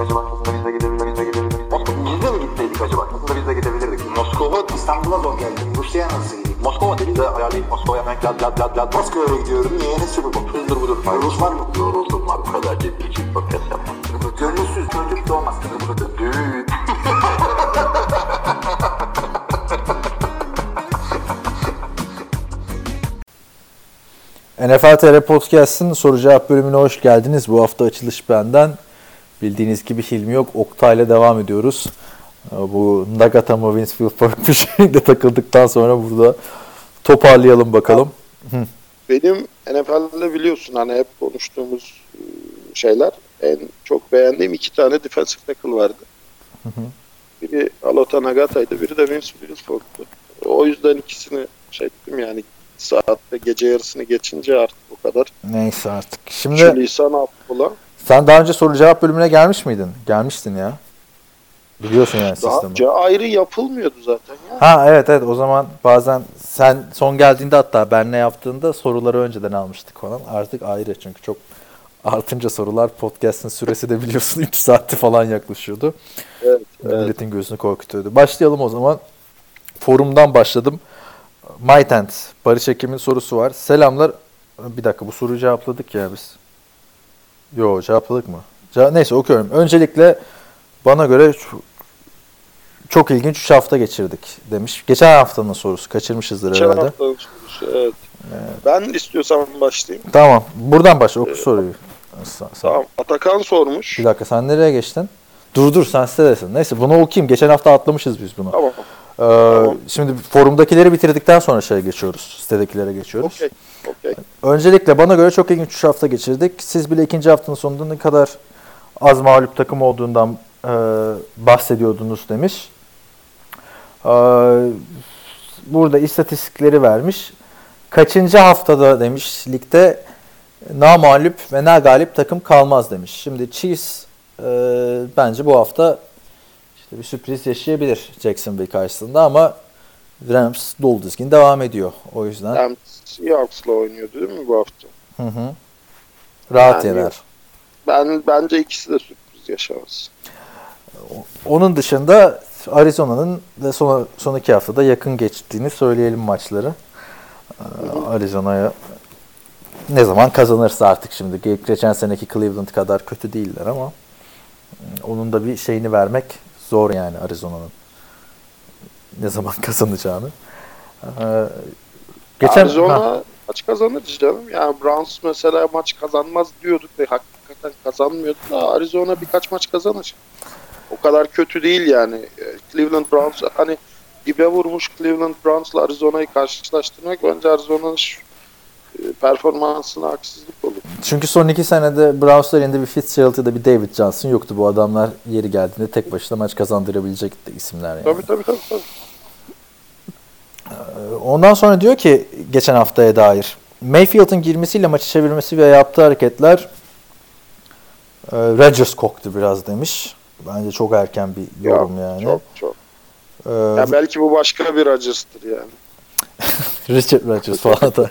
acaba? Aslında biz de gidebilirdik. Biz de gidebilirdik. Mi gitseydik acaba? Aslında biz de gidebilirdik. Moskova İstanbul'a zor geldim. Rusya'ya nasıl gideyim? Moskova dedi de ayarlayıp Moskova'ya hemen lad lad lad lad. Moskova'ya gidiyorum. Niye? Ne sebep bu? Hızdır budur. Rus var mı? Yoruldum var bu kadar ciddi için podcast yapmam. Gönülsüz çocuk doğmaz. Düğün. NFL TR Podcast'ın soru cevap bölümüne hoş geldiniz. Bu hafta açılış benden. Bildiğiniz gibi Hilmi yok. Oktay'la devam ediyoruz. Ee, Bu Nagata mı Winfield Park bir şeyde takıldıktan sonra burada toparlayalım bakalım. Benim NFL'de biliyorsun hani hep konuştuğumuz e, şeyler en çok beğendiğim iki tane defensive tackle vardı. Biri Alota Nagata'ydı, biri de Vince Wilfork'tu. O yüzden ikisini şey ettim yani saatte gece yarısını geçince artık o kadar. Neyse artık. Şu Şimdi Lisan Abdullah. Sen daha önce soru cevap bölümüne gelmiş miydin? Gelmiştin ya. Biliyorsun yani Daha sistemi. önce ayrı yapılmıyordu zaten ya. Ha evet evet o zaman bazen sen son geldiğinde hatta ben ne yaptığında soruları önceden almıştık falan. Artık ayrı çünkü çok artınca sorular podcast'ın süresi de biliyorsun 3 saati falan yaklaşıyordu. Evet, evet. Milletin gözünü korkutuyordu. Başlayalım o zaman. Forumdan başladım. Mytent, Barış Ekim'in sorusu var. Selamlar. Bir dakika bu soruyu cevapladık ya biz. Yo cevapladık mı? Ce- Neyse okuyorum. Öncelikle bana göre çok, çok ilginç 3 hafta geçirdik demiş. Geçen haftanın sorusu. Kaçırmışızdır Geçen herhalde. haftanın sorusu, evet. Ben istiyorsan başlayayım. Tamam. Buradan başla. Oku soruyu. Sa- sa- Tamam. Atakan sormuş. Bir dakika sen nereye geçtin? Dur dur sen sitedesin. Neyse bunu okuyayım. Geçen hafta atlamışız biz bunu. Tamam. Ee, Şimdi forumdakileri bitirdikten sonra şeye geçiyoruz. Sitedekilere geçiyoruz. Okey. Okey. Öncelikle bana göre çok ilginç 3 hafta geçirdik. Siz bile ikinci haftanın sonunda ne kadar az mağlup takım olduğundan e, bahsediyordunuz demiş. Ee, burada istatistikleri vermiş. Kaçıncı haftada demiş ligde na mağlup ve na galip takım kalmaz demiş. Şimdi Chiefs e, bence bu hafta işte bir sürpriz yaşayabilir Jacksonville karşısında ama Rams dolu dizgin devam ediyor. O yüzden Rams Seahawks'la oynuyordu değil mi bu hafta? Hı hı. Rahat Yani- yener. Ben bence ikisi de sürpriz yaşamaz. Onun dışında Arizona'nın da son, son iki haftada yakın geçtiğini söyleyelim maçları. Ee, Arizona'ya ne zaman kazanırsa artık şimdi. Ge- Geçen seneki Cleveland kadar kötü değiller ama onun da bir şeyini vermek zor yani Arizona'nın. Ne zaman kazanacağını. Ee, geçen Arizona Ha, maç kazanır canım. Yani Browns mesela maç kazanmaz diyorduk ve hakikaten kazanmıyordu da Arizona birkaç maç kazanır. O kadar kötü değil yani. E, Cleveland Browns hani dibe vurmuş Cleveland Browns'la Arizona'yı karşılaştırmak bence Arizona'nın performansına haksızlık olur. Çünkü son iki senede Browns'lar elinde bir Fitzgerald ya da bir David Johnson yoktu. Bu adamlar yeri geldiğinde tek başına maç kazandırabilecek isimler yani. Tabii tabii tabii. tabii. Ondan sonra diyor ki geçen haftaya dair Mayfield'ın girmesiyle maçı çevirmesi ve yaptığı hareketler e, Rodgers koktu biraz demiş. Bence çok erken bir yorum Ya, yani. Çok çok. Ee, Ya belki bu başka bir Rodgers'tır yani. Richard Rodgers falan da.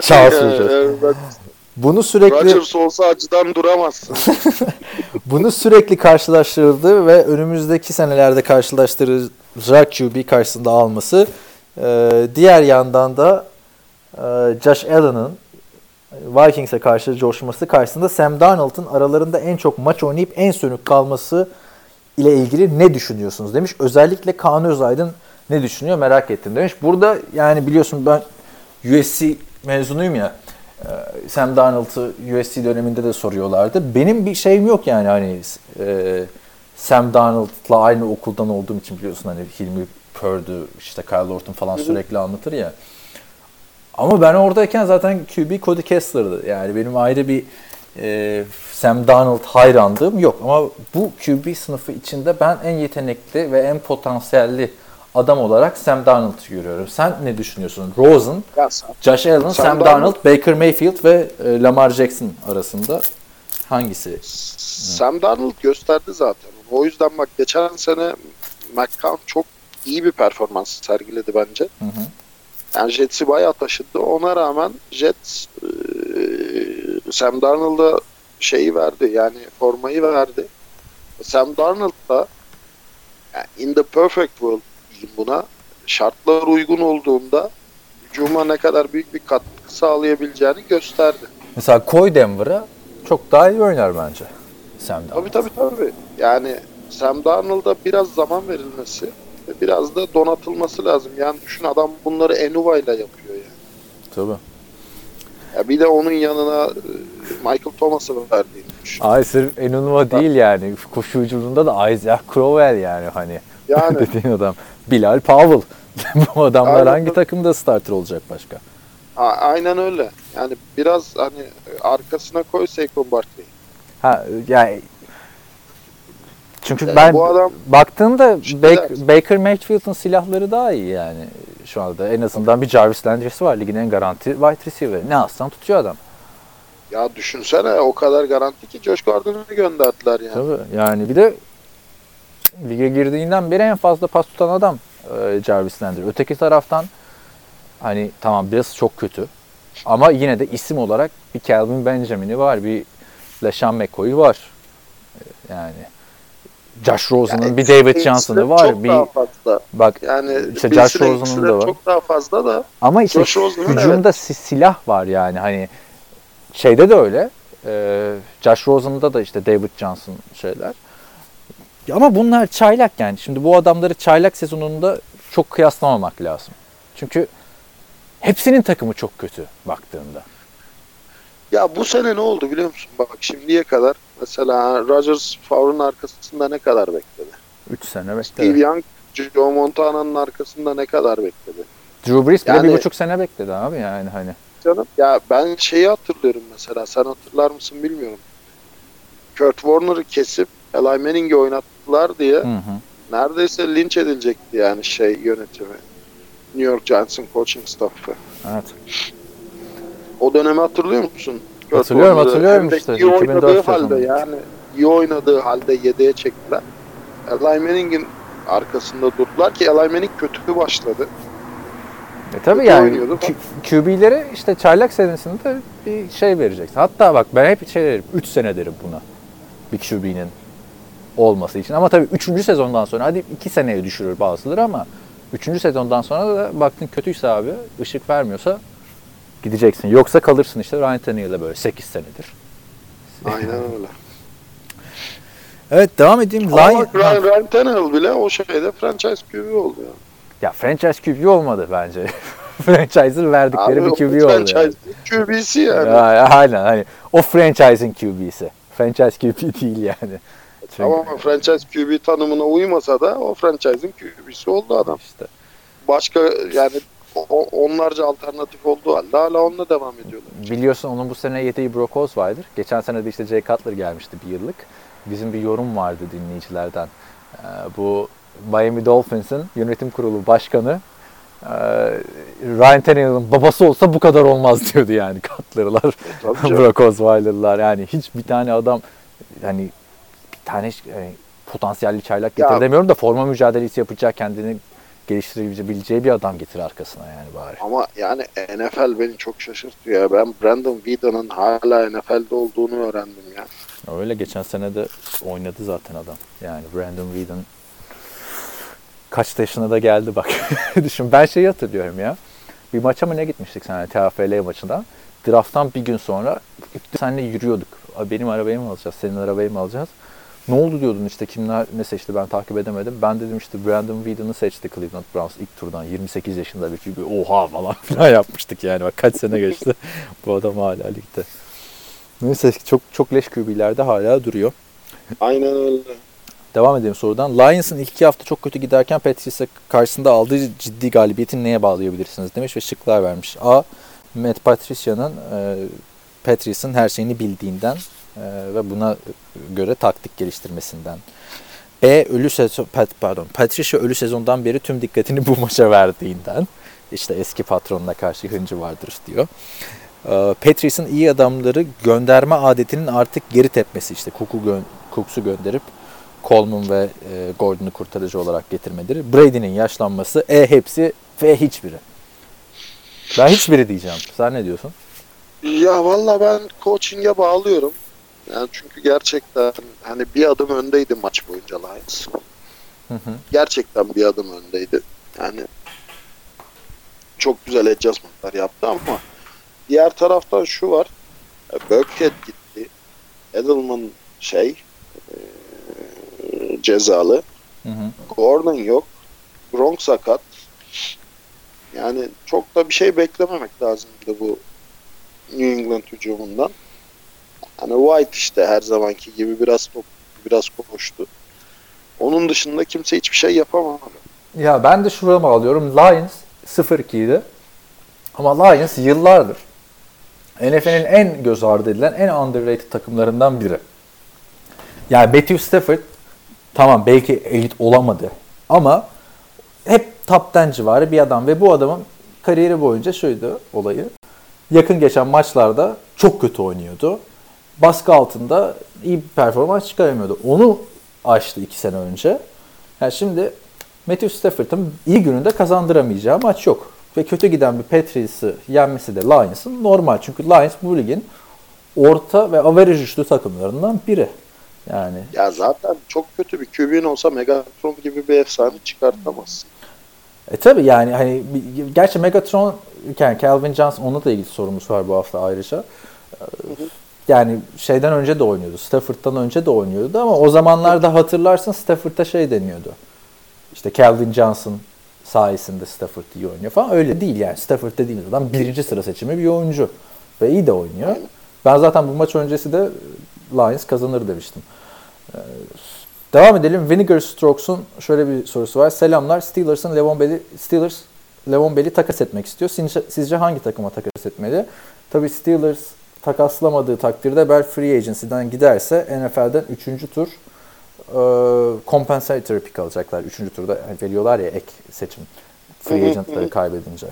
Charles Rodgers. Bunu sürekli Rodgers olsa acıdan duramazsın. Bunu sürekli karşılaştırıldı ve önümüzdeki senelerde karşılaştıracağı QB karşısında alması. Ee, diğer yandan da e, Josh Allen'ın Vikings'e karşı coşması karşısında Sam Darnold'un aralarında en çok maç oynayıp en sönük kalması ile ilgili ne düşünüyorsunuz demiş. Özellikle Kaan Özaydın ne düşünüyor merak ettim demiş. Burada yani biliyorsun ben USC mezunuyum ya. Ee, Sam Darnold'u USC döneminde de soruyorlardı. Benim bir şeyim yok yani hani e, Sam Darnold'la aynı okuldan olduğum için biliyorsun hani Hilmi Purdy, işte Kyle Orton falan sürekli anlatır ya. Ama ben oradayken zaten QB Cody Kessler'dı. Yani benim ayrı bir e, Sam Darnold hayrandığım yok. Ama bu QB sınıfı içinde ben en yetenekli ve en potansiyelli adam olarak Sam Darnold'u görüyorum. Sen ne düşünüyorsun? Rosen, ya sen- Josh Allen, Sam, Sam Darnold, Baker Mayfield ve e, Lamar Jackson arasında hangisi? Sam Darnold gösterdi zaten. O yüzden bak geçen sene McCown çok iyi bir performans sergiledi bence. Hı hı. Yani Jets'i bayağı taşıdı. Ona rağmen Jets e, Sam Darnold'a şeyi verdi yani formayı verdi. Sam Darnold da yani in the perfect world diyeyim buna şartlar uygun olduğunda hücuma ne kadar büyük bir katkı sağlayabileceğini gösterdi. Mesela koy Denver'a çok daha iyi oynar bence. Sam Darnold. Tabii tabii tabii. Yani Sam Darnold'a biraz zaman verilmesi ve biraz da donatılması lazım. Yani düşün adam bunları Enuva ile yapıyor yani. Tabii. Ya bir de onun yanına e, Michael Thomas'ı verdiğini düşün. Ay sırf Enunwa değil yani. Koşuculuğunda da Isaac Crowell yani hani. Yani Dediğin adam. Bilal Powell. Bu adamlar Aynen. hangi takımda starter olacak başka? a- aynen öyle. Yani biraz hani arkasına koy Saquon Barkley. Ha yani çünkü Yani ben bu adam- baktığımda Bak-. Baker Mayfield'ın silahları daha iyi yani şu anda. En azından bir Jarvis Landry'si var. Ligin en garanti wide receiver. Ne aslan tutuyor adam. Ya düşünsene o kadar garanti ki Josh Gordon'u gönderdiler yani. Tabii yani bir de lige girdiğinden beri en fazla pas tutan adam e, Jarvis Landry. Öteki taraftan hani tamam biraz çok kötü ama yine de isim olarak bir Calvin Benjamin'i var, bir LeSean McCoy'u var. E, Yani Josh Rosen'ın Yani bir David Saints'te Johnson'ı var. Çok Bir daha fazla. bak Yani İşte Josh Rosen'ın da var. Çok daha fazla da ama işte Josh hücumda si- silah var yani hani şeyde de öyle. E, Josh Rosen'da da işte David Johnson şeyler. Ama bunlar çaylak yani. Şimdi bu adamları çaylak sezonunda çok kıyaslamamak lazım. Çünkü hepsinin takımı çok kötü baktığında. Ya bu sene ne oldu biliyor musun? Bak şimdiye kadar mesela Rodgers Favre'ın arkasında ne kadar bekledi? 3 sene Steve bekledi. Young Joe Montana'nın arkasında ne kadar bekledi? Drew Brees bile Yani- bir buçuk sene bekledi abi yani hani. Canım ya ben şeyi hatırlıyorum mesela sen hatırlar mısın bilmiyorum. Kurt Warner'ı kesip Eli Manning'i oynattılar diye Hı hı. neredeyse linç edilecekti yani şey yönetimi. New York Giants'ın coaching staffı. Evet. O dönemi hatırlıyor musun? Hatırlıyorum, Warner'ı hatırlıyorum işte, iyi oynadığı 2004 halde yani iyi oynadığı halde yedeğe çektiler. Eli Manning'in arkasında durdular ki Eli Manning kötü başladı. E tabii yani QB'lere işte çaylak senesinde bir şey vereceksin. Hatta bak ben hep şey derim. 3 sene derim buna. Bir QB'nin olması için. Ama tabii 3. sezondan sonra hadi 2 seneye düşürür bazıları ama 3. sezondan sonra da baktın kötüyse abi ışık vermiyorsa gideceksin. Yoksa kalırsın işte Ryan Tannehill'e böyle 8 senedir. Aynen öyle. Evet devam edeyim. Ama bak Ryan, Ryan Tannehill bile o şeyde franchise QB oldu ya. Ya franchise QB olmadı bence. Franchise'ın verdikleri bir o QB oldu. yani. franchise QB'si yani. Ya, ya, aynen hani o franchise'in QB'si. Franchise QB değil yani. Çünkü Ama franchise QB tanımına uymasa da o franchise'in QB'si oldu adam. işte Başka yani o- onlarca alternatif olduğu halde hala onunla devam ediyorlar. biliyorsun onun bu sene yedeği Brock Osweiler. Geçen sene de işte Jay Cutler gelmişti bir yıllık. Bizim bir yorum vardı dinleyicilerden. Ee, bu Miami Dolphins'in yönetim kurulu başkanı e, Ryan Tannehill'in babası olsa bu kadar olmaz diyordu yani Cutler'lar. Canım. Brock Osweiler'lar yani hiç bir tane adam yani bir tane yani potansiyelli çaylak getir Ya- demiyorum da forma mücadelesi yapacak kendini geliştirebileceği bir adam getir arkasına yani bari. Ama yani NFL beni çok şaşırtıyor ya. Ben Brandon Whedon'ın hala NFL'de olduğunu öğrendim ya. Öyle geçen sene de oynadı zaten adam. Yani Brandon Whedon kaç yaşına da geldi bak. Düşün ben şeyi hatırlıyorum ya. Bir maça mı ne gitmiştik sen TFL maçına. Draft'tan bir gün sonra seninle yürüyorduk. "Abi Benim arabayı mı alacağız, senin arabayı mı alacağız? Ne oldu diyordun işte kimler ne seçti ben takip edemedim. Ben dedim işte Brandon Whedon'ı seçti Cleveland Browns ilk turdan 28 yaşında bir gibi oha falan filan yapmıştık yani bak kaç sene geçti. Bu adam hala ligde. Neyse çok çok leş QB'lerde hala duruyor. Aynen öyle. Devam edelim sorudan. Lions'ın ilk iki hafta çok kötü giderken Patrice'e karşısında aldığı ciddi galibiyeti neye bağlayabilirsiniz demiş ve şıklar vermiş. A. Matt Patricia'nın e, Patrice'in her şeyini bildiğinden ve buna göre taktik geliştirmesinden. B. Ölü sezon, pat- pardon, Patricia ölü sezondan beri tüm dikkatini bu maça verdiğinden. İşte eski patronuna karşı hıncı vardır diyor. E, Patrice'in iyi adamları gönderme adetinin artık geri tepmesi işte Cook'u gö- Cooks'u gönderip Coleman ve e, Gordon'u kurtarıcı olarak getirmeleri. Brady'nin yaşlanması. E hepsi F hiçbiri. Ben hiçbiri diyeceğim. Sen ne diyorsun? Ya valla ben coaching'e bağlıyorum. Yani çünkü gerçekten hani bir adım öndeydi maç boyunca Lions. Gerçekten bir adım öndeydi. Yani çok güzel adjustmentlar yaptı ama diğer taraftan şu var. e, Burkhead gitti. Edelman şey e, cezalı. Hı hı. Gordon yok. Gronk sakat. Yani çok da bir şey beklememek lazım bu New England hücumundan. Hani White işte her zamanki gibi biraz top, biraz koştu. Onun dışında kimse hiçbir şey yapamadı. Ya ben de şuraya bağlıyorum. Lions 0-2 idi. Ama Lions yıllardır NFL'in en göz ardı edilen, en underrated takımlarından biri. Yani Matthew Stafford tamam belki elit olamadı ama hep top 10 civarı bir adam ve bu adamın kariyeri boyunca şuydu olayı. Yakın geçen maçlarda çok kötü oynuyordu. Baskı altında iyi bir performans çıkaramıyordu. Onu aştı iki sene önce. Yani şimdi Matthew Stafford'ın iyi gününde kazandıramayacağı maç yok. Ve kötü giden bir Patriots'ı yenmesi de Lions'ın normal. Çünkü Lions bu ligin orta ve average üçlü takımlarından biri. Yani Ya zaten çok kötü bir QB'nin olsa Megatron gibi bir efsane çıkartamazsın. E tabi yani hani gerçi Megatron yani Calvin Johnson onunla da ilgili sorumuz var bu hafta ayrıca. Ee, Yani şeyden önce de oynuyordu. Stafford'dan önce de oynuyordu ama o zamanlarda hatırlarsın Stafford'a şey deniyordu. İşte Calvin Johnson sayesinde Stafford iyi oynuyor falan. Öyle değil yani. Stafford dediğimiz adam birinci sıra seçimi bir oyuncu. Ve iyi de oynuyor. Ben zaten bu maç öncesi de Lions kazanır demiştim. Ee, Devam edelim. Vinegar Strokes'un şöyle bir sorusu var. Selamlar. Steelers'ın Levon Bell'i Steelers Levon Bell'i takas etmek istiyor. Sizce, sizce hangi takıma takas etmeli? Tabii Steelers takaslamadığı takdirde Bell Free Agency'den giderse NFL'den 3. tur e, compensatory pick alacaklar. 3. turda veriyorlar ya ek seçim. Free agentları kaybedince.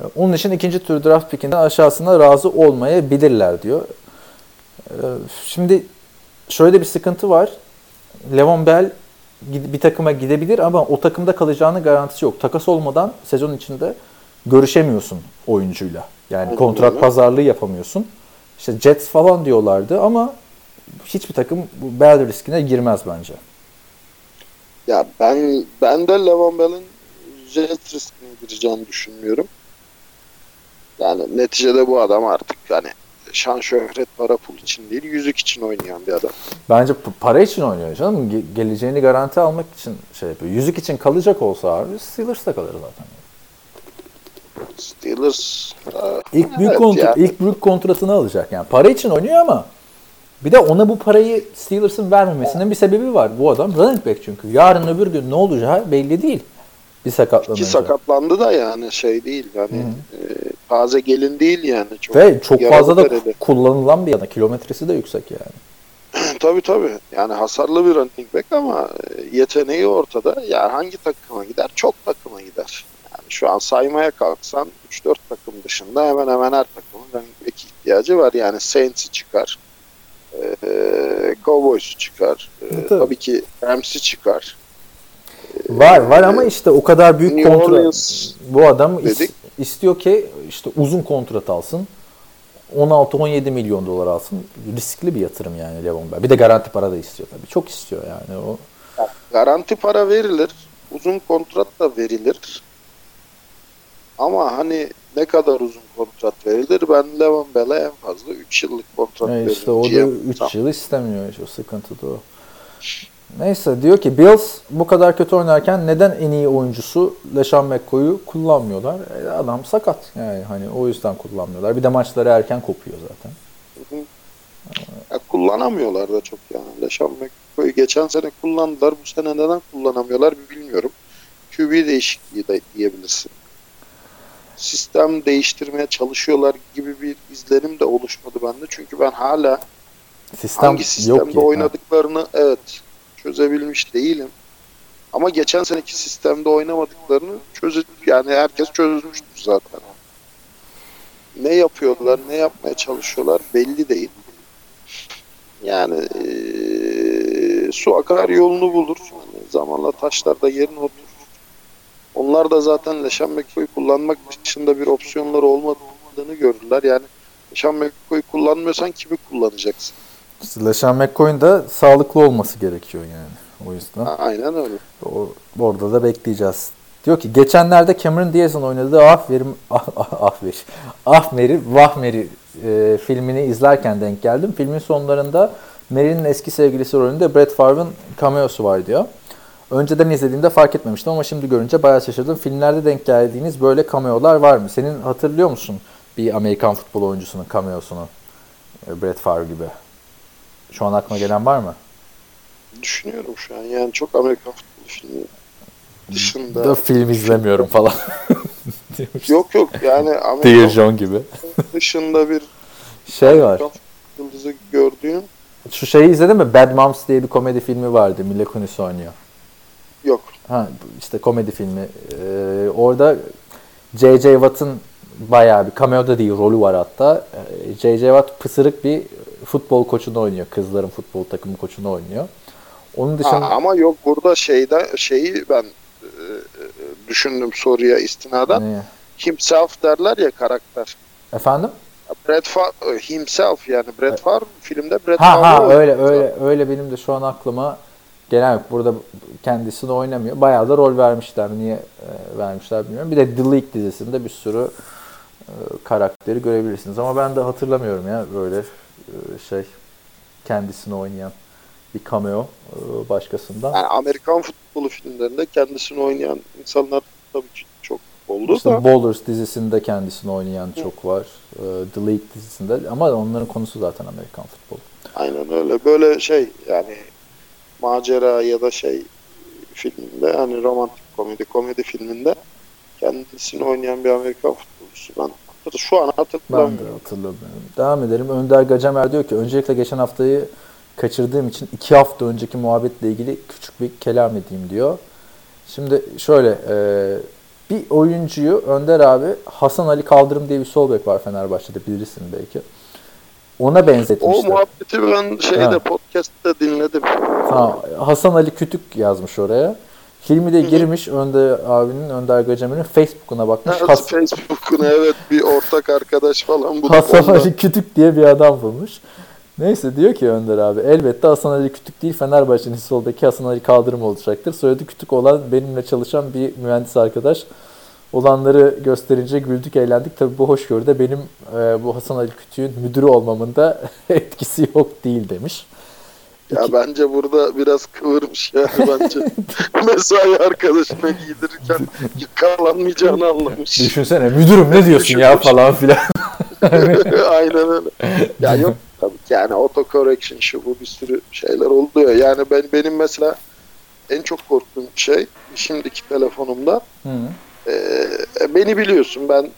E, Onun için ikinci tur draft pickinden aşağısına razı olmayabilirler diyor. E, Şimdi şöyle bir sıkıntı var. Levon Bell bir takıma gidebilir ama o takımda kalacağını garantisi yok. Takas olmadan sezon içinde görüşemiyorsun oyuncuyla. Yani kontrat pazarlığı yapamıyorsun. İşte Jets falan diyorlardı ama hiçbir takım bu Bell riskine girmez bence. Ya ben ben de Levan Bell'in jet riskine gireceğini düşünmüyorum. Yani neticede bu adam artık hani şan şöhret para pul için değil yüzük için oynayan bir adam. Bence para için oynuyor canım. Ge- geleceğini garanti almak için şey yapıyor. Yüzük için kalacak olsa abi Steelers'ta kalır zaten. Steelers İlk büyük evet kontra- yani. ilk büyük kontratını alacak yani. Para için oynuyor ama bir de ona bu parayı Steelers'ın vermemesinin bir sebebi var. Bu adam running back çünkü. Yarın öbür gün ne olacağı belli değil. Bir sakatlanınca. ki sakatlandı da yani şey değil yani e, taze gelin değil yani çok Ve çok fazla da tereli. kullanılan bir yana. Kilometresi de yüksek yani. tabii tabii yani hasarlı bir running back ama e, yeteneği ortada yani hangi takıma gider çok takıma gider şu an saymaya kalksan 3-4 takım dışında hemen hemen her takımın running back ihtiyacı var yani Saints'i çıkar e, Cowboys'u çıkar e, Tabii. tabii ki Rams'i çıkar Var var ama işte o kadar büyük New kontrat. Orleans Bu adam is- istiyor ki işte uzun kontrat alsın. 16-17 milyon dolar alsın. Riskli bir yatırım yani Levon Bell. Bir de garanti para da istiyor tabii. Çok istiyor yani o. Garanti para verilir. Uzun kontrat da verilir. Ama hani ne kadar uzun kontrat verilir? Ben Levan Bell'e en fazla 3 yıllık kontrat E veririm. işte o da GM. 3 yıl istemiyor. İşte o sıkıntı da o. Neyse diyor ki Bills bu kadar kötü oynarken neden en iyi oyuncusu LeSean McCoy'u kullanmıyorlar? E, adam sakat. Yani hani o yüzden kullanmıyorlar. Bir de maçları erken kopuyor zaten. Ya kullanamıyorlar da çok yani. Leşan McCoy'u geçen sene kullandılar. Bu sene neden kullanamıyorlar bilmiyorum. QB değişikliği de diyebilirsin. Sistem değiştirmeye çalışıyorlar gibi bir izlenim de oluşmadı bende. Çünkü ben hala Sistem hangi sistemde yok ki. oynadıklarını evet çözebilmiş değilim. Ama geçen seneki sistemde oynamadıklarını çöze yani herkes çözmüştür zaten. Ne yapıyorlar, ne yapmaya çalışıyorlar belli değil. Yani eee, su akar yolunu bulur. Yani zamanla taşlar da yerine oturur. Onlar da zaten Leşan McCoy'u kullanmak dışında bir opsiyonları olmadığını gördüler. Yani Leşan McCoy'u kullanmıyorsan kimi kullanacaksın? İşte LeSean McCoy'un da sağlıklı olması gerekiyor yani. O yüzden Aynen öyle. o, orada da bekleyeceğiz. Diyor ki geçenlerde Cameron Diaz'ın oynadığı Ahverim, ah, ah, Ahver, Ahmeri, Vahmeri e, filmini izlerken denk geldim. Filmin sonlarında Mary'nin eski sevgilisi rolünde Brett Favre'ın cameosu var diyor. Önceden izlediğimde fark etmemiştim ama şimdi görünce bayağı şaşırdım. Filmlerde denk geldiğiniz böyle cameolar var mı? Senin hatırlıyor musun bir Amerikan futbol oyuncusunun cameosunu? E, Brett Favre gibi. Şu an aklına gelen var mı? Düşünüyorum şu an. Yani çok Amerikan futbolu filmi dışında. Da film izlemiyorum falan. Yok yok yani Dear Amerikan John gibi. dışında bir Şey var. Amerikan futbol yıldızı gördüğüm Şu şeyi izledin mi? Bad Moms diye bir komedi filmi vardı. Mila Kunis oynuyor. Yok. Ha işte komedi filmi. Ee, orada J.J. Watt'ın bayağı bir cameo'da değil rolü var hatta. Ee, J.J. Watt pısırık bir futbol koçunu oynuyor. Kızların futbol takımı koçunu oynuyor. Onun Ha, dışında ama yok burada şeyde şeyi ben e, e, düşündüm soruya istinaden. Ne? Himself derler ya karakter. efendim? Brett Favre, himself yani Brett Favre filmde Brett Ha Favre ha oynuyor. öyle öyle öyle benim de şu an aklıma gelen yok. Burada kendisini oynamıyor. Bayağı da rol vermişler. Niye e, vermişler bilmiyorum. Bir de The League dizisinde bir sürü e, karakteri görebilirsiniz. Ama ben de hatırlamıyorum ya böyle e, şey kendisini oynayan bir cameo e, başkasından. Yani Amerikan futbolu filmlerinde kendisini oynayan insanlar tabii ki çok oldu da. İşte Ballers dizisinde kendisini oynayan çok var. E, The League dizisinde ama onların konusu zaten Amerikan futbolu. Aynen öyle. Böyle şey yani macera ya da şey filminde hani romantik komedi komedi filminde kendisini oynayan bir Amerikan futbolcusu. Ben şu an Ben de hatırlamıyorum. hatırlamıyorum. Devam edelim. Önder Gacemer diyor ki öncelikle geçen haftayı kaçırdığım için iki hafta önceki muhabbetle ilgili küçük bir kelam edeyim diyor. Şimdi şöyle e, bir oyuncuyu Önder abi Hasan Ali Kaldırım diye bir sol bek var Fenerbahçe'de bilirsin belki. Ona O benzetmişler. muhabbeti ben şeyde Ha. podcast'te dinledim. Tamam. Hasan Ali Kütük yazmış oraya. Hilmi de girmiş Önder abinin, Önder Gacemer'in Facebook'una bakmış. Evet, Has- Facebook'una evet bir ortak arkadaş falan bu. Hasan Ali Kütük diye bir adam bulmuş. Neyse diyor ki Önder abi elbette Hasan Ali Kütük değil Fenerbahçe'nin soldaki Hasan Ali Kaldırım olacaktır. Soyadı Kütük olan benimle çalışan bir mühendis arkadaş. Olanları gösterince güldük eğlendik. Tabii bu hoşgörüde benim e, bu Hasan Ali Kütük'ün müdürü olmamın da etkisi yok değil demiş. Ya bence burada biraz kıvırmış yani bence. Mesai arkadaşına giydirirken yakalanmayacağını anlamış. Düşünsene müdürüm ne diyorsun ya falan filan. Aynen öyle. Ya yok tabii ki yani auto correction şu bu bir sürü şeyler oluyor. Yani ben benim mesela en çok korktuğum şey şimdiki telefonumda Hı. E, beni biliyorsun ben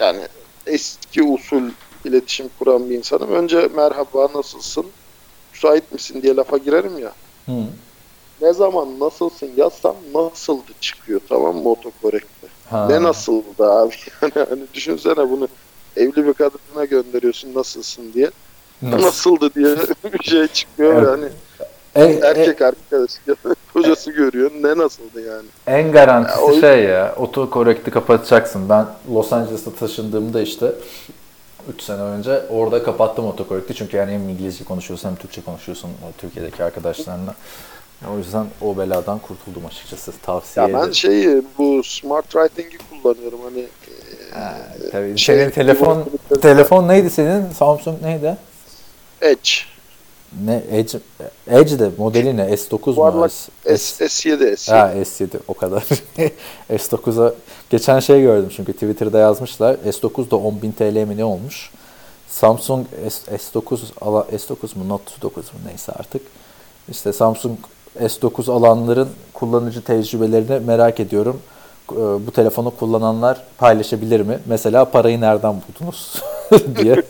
yani eski usul iletişim kuran bir insanım. Önce merhaba nasılsın? Müsait misin diye lafa girerim ya. Hı. Ne zaman nasılsın yazsam nasıldı çıkıyor tamam mı otokorekte. Ha. Ne nasıldı abi? Yani hani düşünsene bunu evli bir kadına gönderiyorsun nasılsın diye. Nasıl? Nasıldı diye bir şey çıkıyor Evet. yani. En, en, Erkek arkadaş kocası görüyor. Ne nasıldı yani? en garantisi Ya o- şey ya otokorekti kapatacaksın. Ben Los Angeles'a taşındığımda işte 3 sene önce orada kapattım otokorekti. Çünkü yani hem İngilizce konuşuyorsun hem Türkçe konuşuyorsun Türkiye'deki arkadaşlarınla. O yüzden o beladan kurtuldum açıkçası. Tavsiye Ya ben ederim. şeyi bu smart writing'i kullanıyorum hani e, Ha, tabii. şey- senin telefon telefon neydi senin? Samsung neydi? Edge. Ne Edge Edge de modeli ne? S9 mu? Yuvarlak S, S, S7 S7. Ha S7 o kadar. S9'a geçen şey gördüm çünkü Twitter'da yazmışlar. S9 da 10.000 TL mi ne olmuş? Samsung S, S9 ala, S9 mu Note 9 mu neyse artık. İşte Samsung S9 alanların kullanıcı tecrübelerini merak ediyorum. Ee, Bu telefonu kullananlar paylaşabilir mi? Mesela parayı nereden buldunuz diye.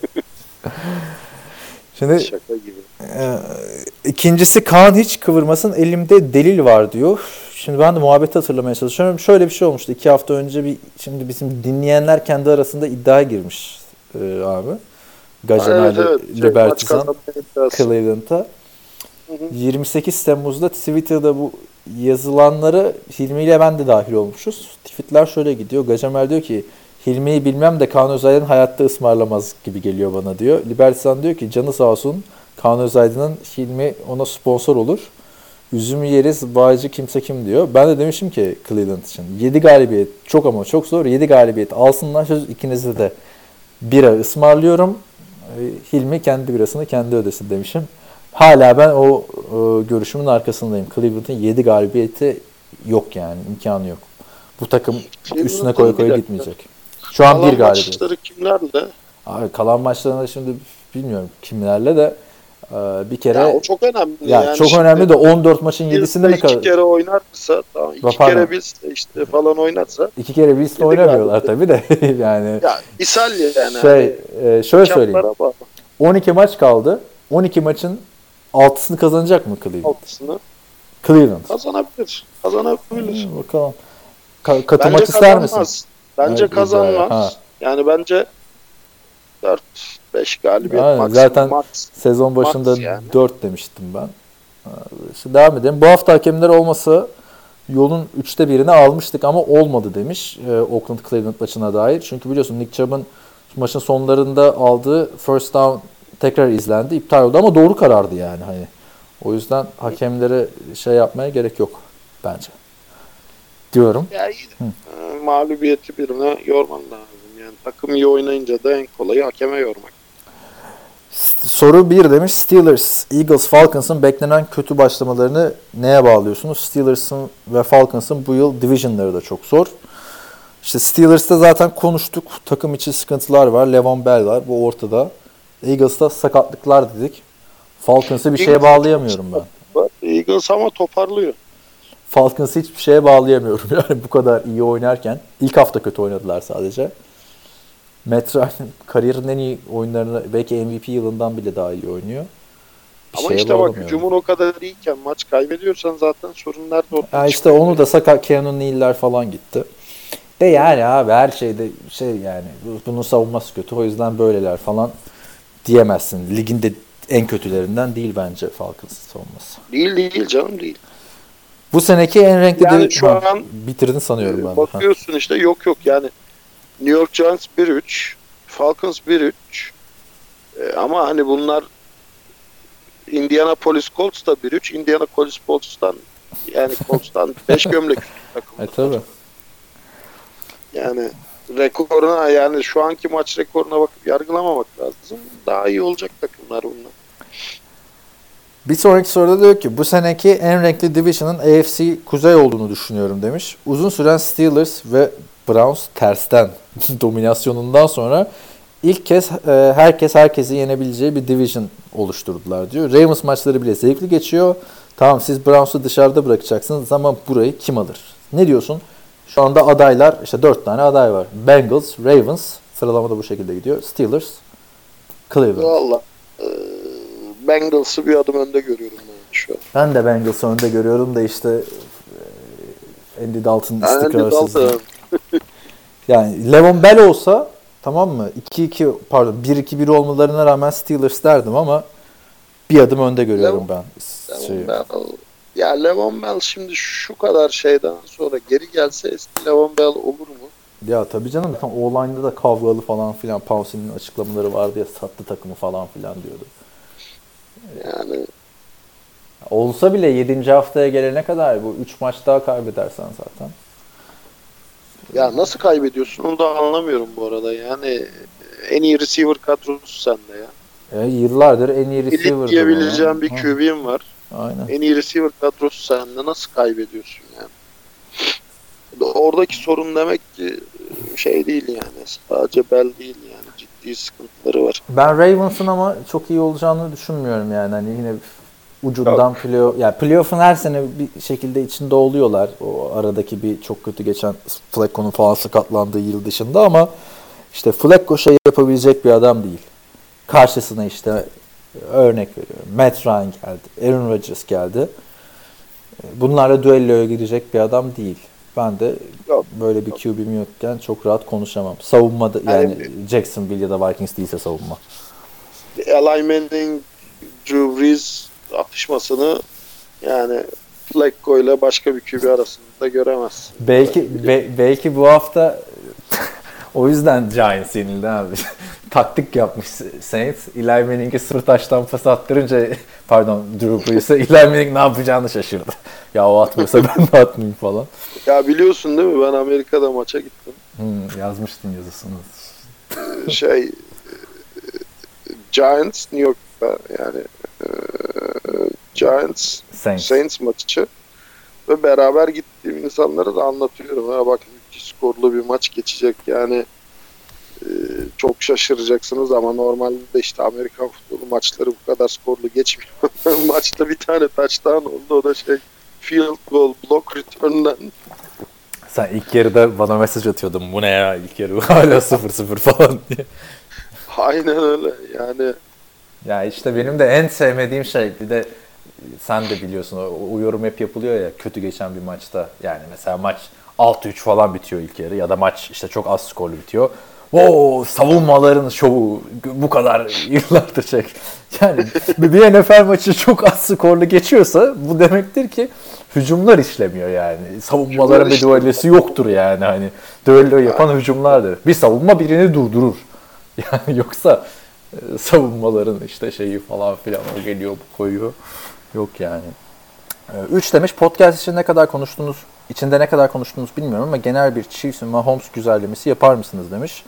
Şimdi Şaka gibi. Ee, İkincisi Kaan hiç kıvırmasın elimde delil var diyor. Şimdi ben de muhabbeti hatırlamaya çalışıyorum. Şöyle bir şey olmuştu. iki hafta önce bir şimdi bizim dinleyenler kendi arasında iddiaya girmiş e, abi. Gajenali Evet, evet. Şey, Libertizan. Cleveland'a. Hı hı. 28 Temmuz'da Twitter'da bu yazılanları Hilmi ile ben de dahil olmuşuz. Tweetler şöyle gidiyor. Gacemer diyor ki Hilmi'yi bilmem de Kaan Özaydın hayatta ısmarlamaz gibi geliyor bana diyor. Libertizan diyor ki canı sağ olsun Kaan Özaydın'ın Hilmi ona sponsor olur. Üzümü yeriz, bağcı kimse kim diyor. Ben de demişim ki Cleveland için 7 galibiyet çok ama çok zor. 7 galibiyet alsınlar. Söz ikinize de bira ısmarlıyorum. Ee, Hilmi kendi birasını kendi ödesin demişim. Hala ben o e, görüşümün arkasındayım. Cleveland'ın 7 galibiyeti yok yani. imkanı yok. Bu takım üstüne koya dakika. gitmeyecek. Şu an Kalan bir galibiyet. maçları kimlerle? Abi kalan maçlarında şimdi bilmiyorum kimlerle de bir kere Ya o çok önemli. ya yani çok önemli de 14 maçın bir- 7'sinde mi iki kalır? kere oynarsa, tamam, iki Pardon. kere biz işte falan oynarsa İki kere Yedi oynamıyorlar tabii de yani ya ishal yani. şey e, şöyle söyleyeyim. Bağlı 12 maç kaldı. 12 maçın 6'sını kazanacak mı Cleveland? altısını Cleveland. kazanabilir. Kazanabilir. Hı, Bakalım. Ka- katılmak Bence ister kazanmaz. misin? Bence Evet, kazanmaz. ha. Yani bence 4-5 galibiyet Aynen, maksimum. zaten- max. Sezon başında Max yani. 4 demiştim ben. Ee, Şimdi devam edelim. Bu hafta hakemler olmasa yolun üçte birini almıştık ama olmadı demiş e, Oakland Cleveland maçına dair. Çünkü biliyorsun Nick Chubb'ın maçın sonlarında aldığı first down tekrar izlendi. iptal oldu ama doğru karardı yani. Hani o yüzden hakemlere şey yapmaya gerek yok bence. Diyorum. Ya iyi. de, e, Mağlubiyeti birine yorman lazım. Yani takım iyi oynayınca da en kolayı hakeme yormak. Soru 1 demiş. Steelers, Eagles, Falcons'ın beklenen kötü başlamalarını neye bağlıyorsunuz? Steelers'ın ve Falcons'ın bu yıl divisionları da çok zor. İşte Steelers'ta zaten konuştuk. Takım içi sıkıntılar var. Levon Bell var. Bu ortada. Eagles'ta sakatlıklar dedik. Falcons'ı bir şeye bağlayamıyorum ben. Eagles ama toparlıyor. Falcons'ı hiçbir şeye bağlayamıyorum. Yani bu kadar iyi oynarken. ilk hafta kötü oynadılar sadece. Matt Ryan kariyerin en iyi oyunlarını belki MVP yılından bile daha iyi oynuyor. Bir Ama işte bak hücumun o kadar iyiyken maç kaybediyorsan zaten sorun nerede ortaya Ya işte onu da sakat Keanu Neal'ler falan gitti. De yani abi her şeyde şey yani bu- bunun savunması kötü o yüzden böyleler falan diyemezsin. Ligin de en kötülerinden değil bence Falcons savunması. Değil değil canım değil. Bu seneki en renkli Yani de- şu Ha, an- bitirdin sanıyorum ben. de. Ha. Bakıyorsun işte yok yok yani New York Giants 1-3, Falcons 1-3 Ee, ama hani bunlar Indianapolis Colts da 1-3, Indianapolis Colts'tan yani Colts'tan 5 gömlek takım. E tabi. Yani rekoruna yani şu anki maç rekoruna bakıp yargılamamak lazım. Daha iyi olacak takımlar bunlar. Bir sonraki soruda diyor ki bu seneki en renkli division'ın AFC Kuzey olduğunu düşünüyorum demiş. Uzun süren Steelers ve Browns tersten dominasyonundan sonra ilk kez e, herkes herkesi yenebileceği bir division oluşturdular diyor. Ravens maçları bile zevkli geçiyor. Tamam siz Browns'u dışarıda bırakacaksınız ama burayı kim alır? Ne diyorsun? Şu anda adaylar işte dört tane aday var. Bengals, Ravens sıralamada bu şekilde gidiyor. Steelers, Cleveland. Valla e, Bengals'ı bir adım önde görüyorum ben şu an. Ben de Bengals'ı önde görüyorum da işte e, Andy Dalton Yani istikrarsızlığı. Dalton, Yani Levon Bell olsa tamam mı? 2-2 pardon 1-2-1 olmalarına rağmen Steelers derdim ama bir adım önde görüyorum ben. Şey, Levon Bell. Ya Levon Bell şimdi şu kadar şeyden sonra geri gelse eski Levon Bell olur mu? ya tabii canım tam O-line'da da kavgalı falan filan Paulsen'in açıklamaları vardı ya sattı takımı falan filan diyordu. Yani Olsa bile 7. haftaya gelene kadar bu 3 maç daha kaybedersen zaten. Ya nasıl kaybediyorsun onu da anlamıyorum bu arada. Yani en iyi receiver kadrosu sende ya. E, yıllardır en iyi Elit receiver'dı. diyebileceğim bu. bir QB'm var. Aynen. En iyi receiver kadrosu sende nasıl kaybediyorsun yani? Oradaki sorun demek ki şey değil yani. Sadece Bell değil yani. Ciddi sıkıntıları var. Ben Ravens'ın ama çok iyi olacağını düşünmüyorum yani. Hani yine ucundan playoff, yani playoff'un her sene bir şekilde içinde oluyorlar. O aradaki bir çok kötü geçen Flacco'nun falan sakatlandığı yıl dışında ama işte Flacco şey yapabilecek bir adam değil. Karşısına işte örnek veriyorum. Matt Ryan geldi. Aaron Rodgers geldi. Bunlarla düelloya girecek bir adam değil. Ben de Yok. böyle bir QB'm yokken çok rahat konuşamam. Savunmada yani Yani- Jacksonville ya da Vikings değilse savunma. Eli Manning, Drew Brees atışmasını yani Flacco ile başka bir QB arasında göremezsin. Belki be- belki bu hafta o yüzden Giants yenildi abi. taktik yapmış Saints. Eli Manning'e sıfır taştan pas attırınca pardon Drew Brees'e Eli Manning ne yapacağını şaşırdı. ya o atmıyorsa ben de atmayayım falan. Ya biliyorsun değil mi ben Amerika'da maça gittim. Hmm, yazmıştın yazısını. şey Giants New York'ta yani e, Giants Saints. Saints maçı ve beraber gittiğim insanlara da anlatıyorum. Ha bak skorlu bir maç geçecek yani e, çok şaşıracaksınız ama normalde işte Amerikan futbolu maçları bu kadar skorlu geçmiyor. Maçta bir tane touchdown oldu o da şey field goal block return'dan Sen ilk yarıda bana mesaj atıyordun. Bu ne ya ilk yarı hala 0-0 falan diye. aynen öyle yani Ya işte benim de en sevmediğim şey bir de sen de biliyorsun o, o yorum hep yapılıyor ya kötü geçen bir maçta. Yani mesela maç 6-3 falan bitiyor ilk yarı ya da maç işte çok az skorlu bitiyor. Oo savunmaların şovu bu kadar yıllardır şey. Yani bir NFL maçı çok az skorlu geçiyorsa bu demektir ki hücumlar işlemiyor yani. Savunmaların bir düellosu yoktur yani hani düello yapan hücumlardır. Bir savunma birini durdurur. Yani yoksa savunmaların işte şeyi falan filan o geliyor bu koyuyor. Yok yani. 3 demiş podcast için ne kadar konuştunuz, içinde ne kadar konuştunuz bilmiyorum ama genel bir Chiefs Mahomes güzellemesi yapar mısınız demiş.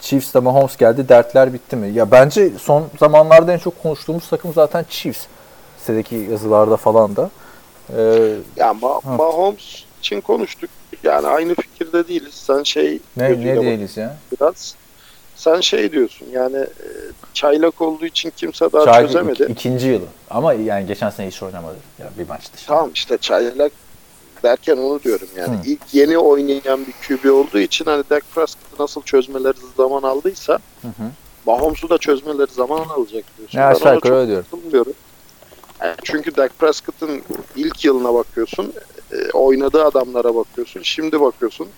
Chiefs'te Mahomes geldi, dertler bitti mi? Ya bence son zamanlarda en çok konuştuğumuz takım zaten Chiefs. Sitedeki yazılarda falan da. Ee, Ya Ma- Mahomes için konuştuk. Yani aynı fikirde değiliz. Sen şey ne ne değiliz ya? biraz. Sen şey diyorsun yani e, çaylak olduğu için kimse daha Çay çözemedi. ik- ikinci yılı. Ama yani geçen sene hiç oynamadı. Ya bir maç dışında. Tamam işte çaylak derken onu diyorum yani. Hı. ilk yeni oynayan bir QB olduğu için hani Dak Prescott'ı nasıl çözmeleri zaman aldıysa Hı hı. Mahomes'u da çözmeleri zaman alacak diyorsun. Ben aşağı yukarı öyle diyorum. Yani çünkü Dak Prescott'ın ilk yılına bakıyorsun, e, oynadığı adamlara bakıyorsun, şimdi bakıyorsun,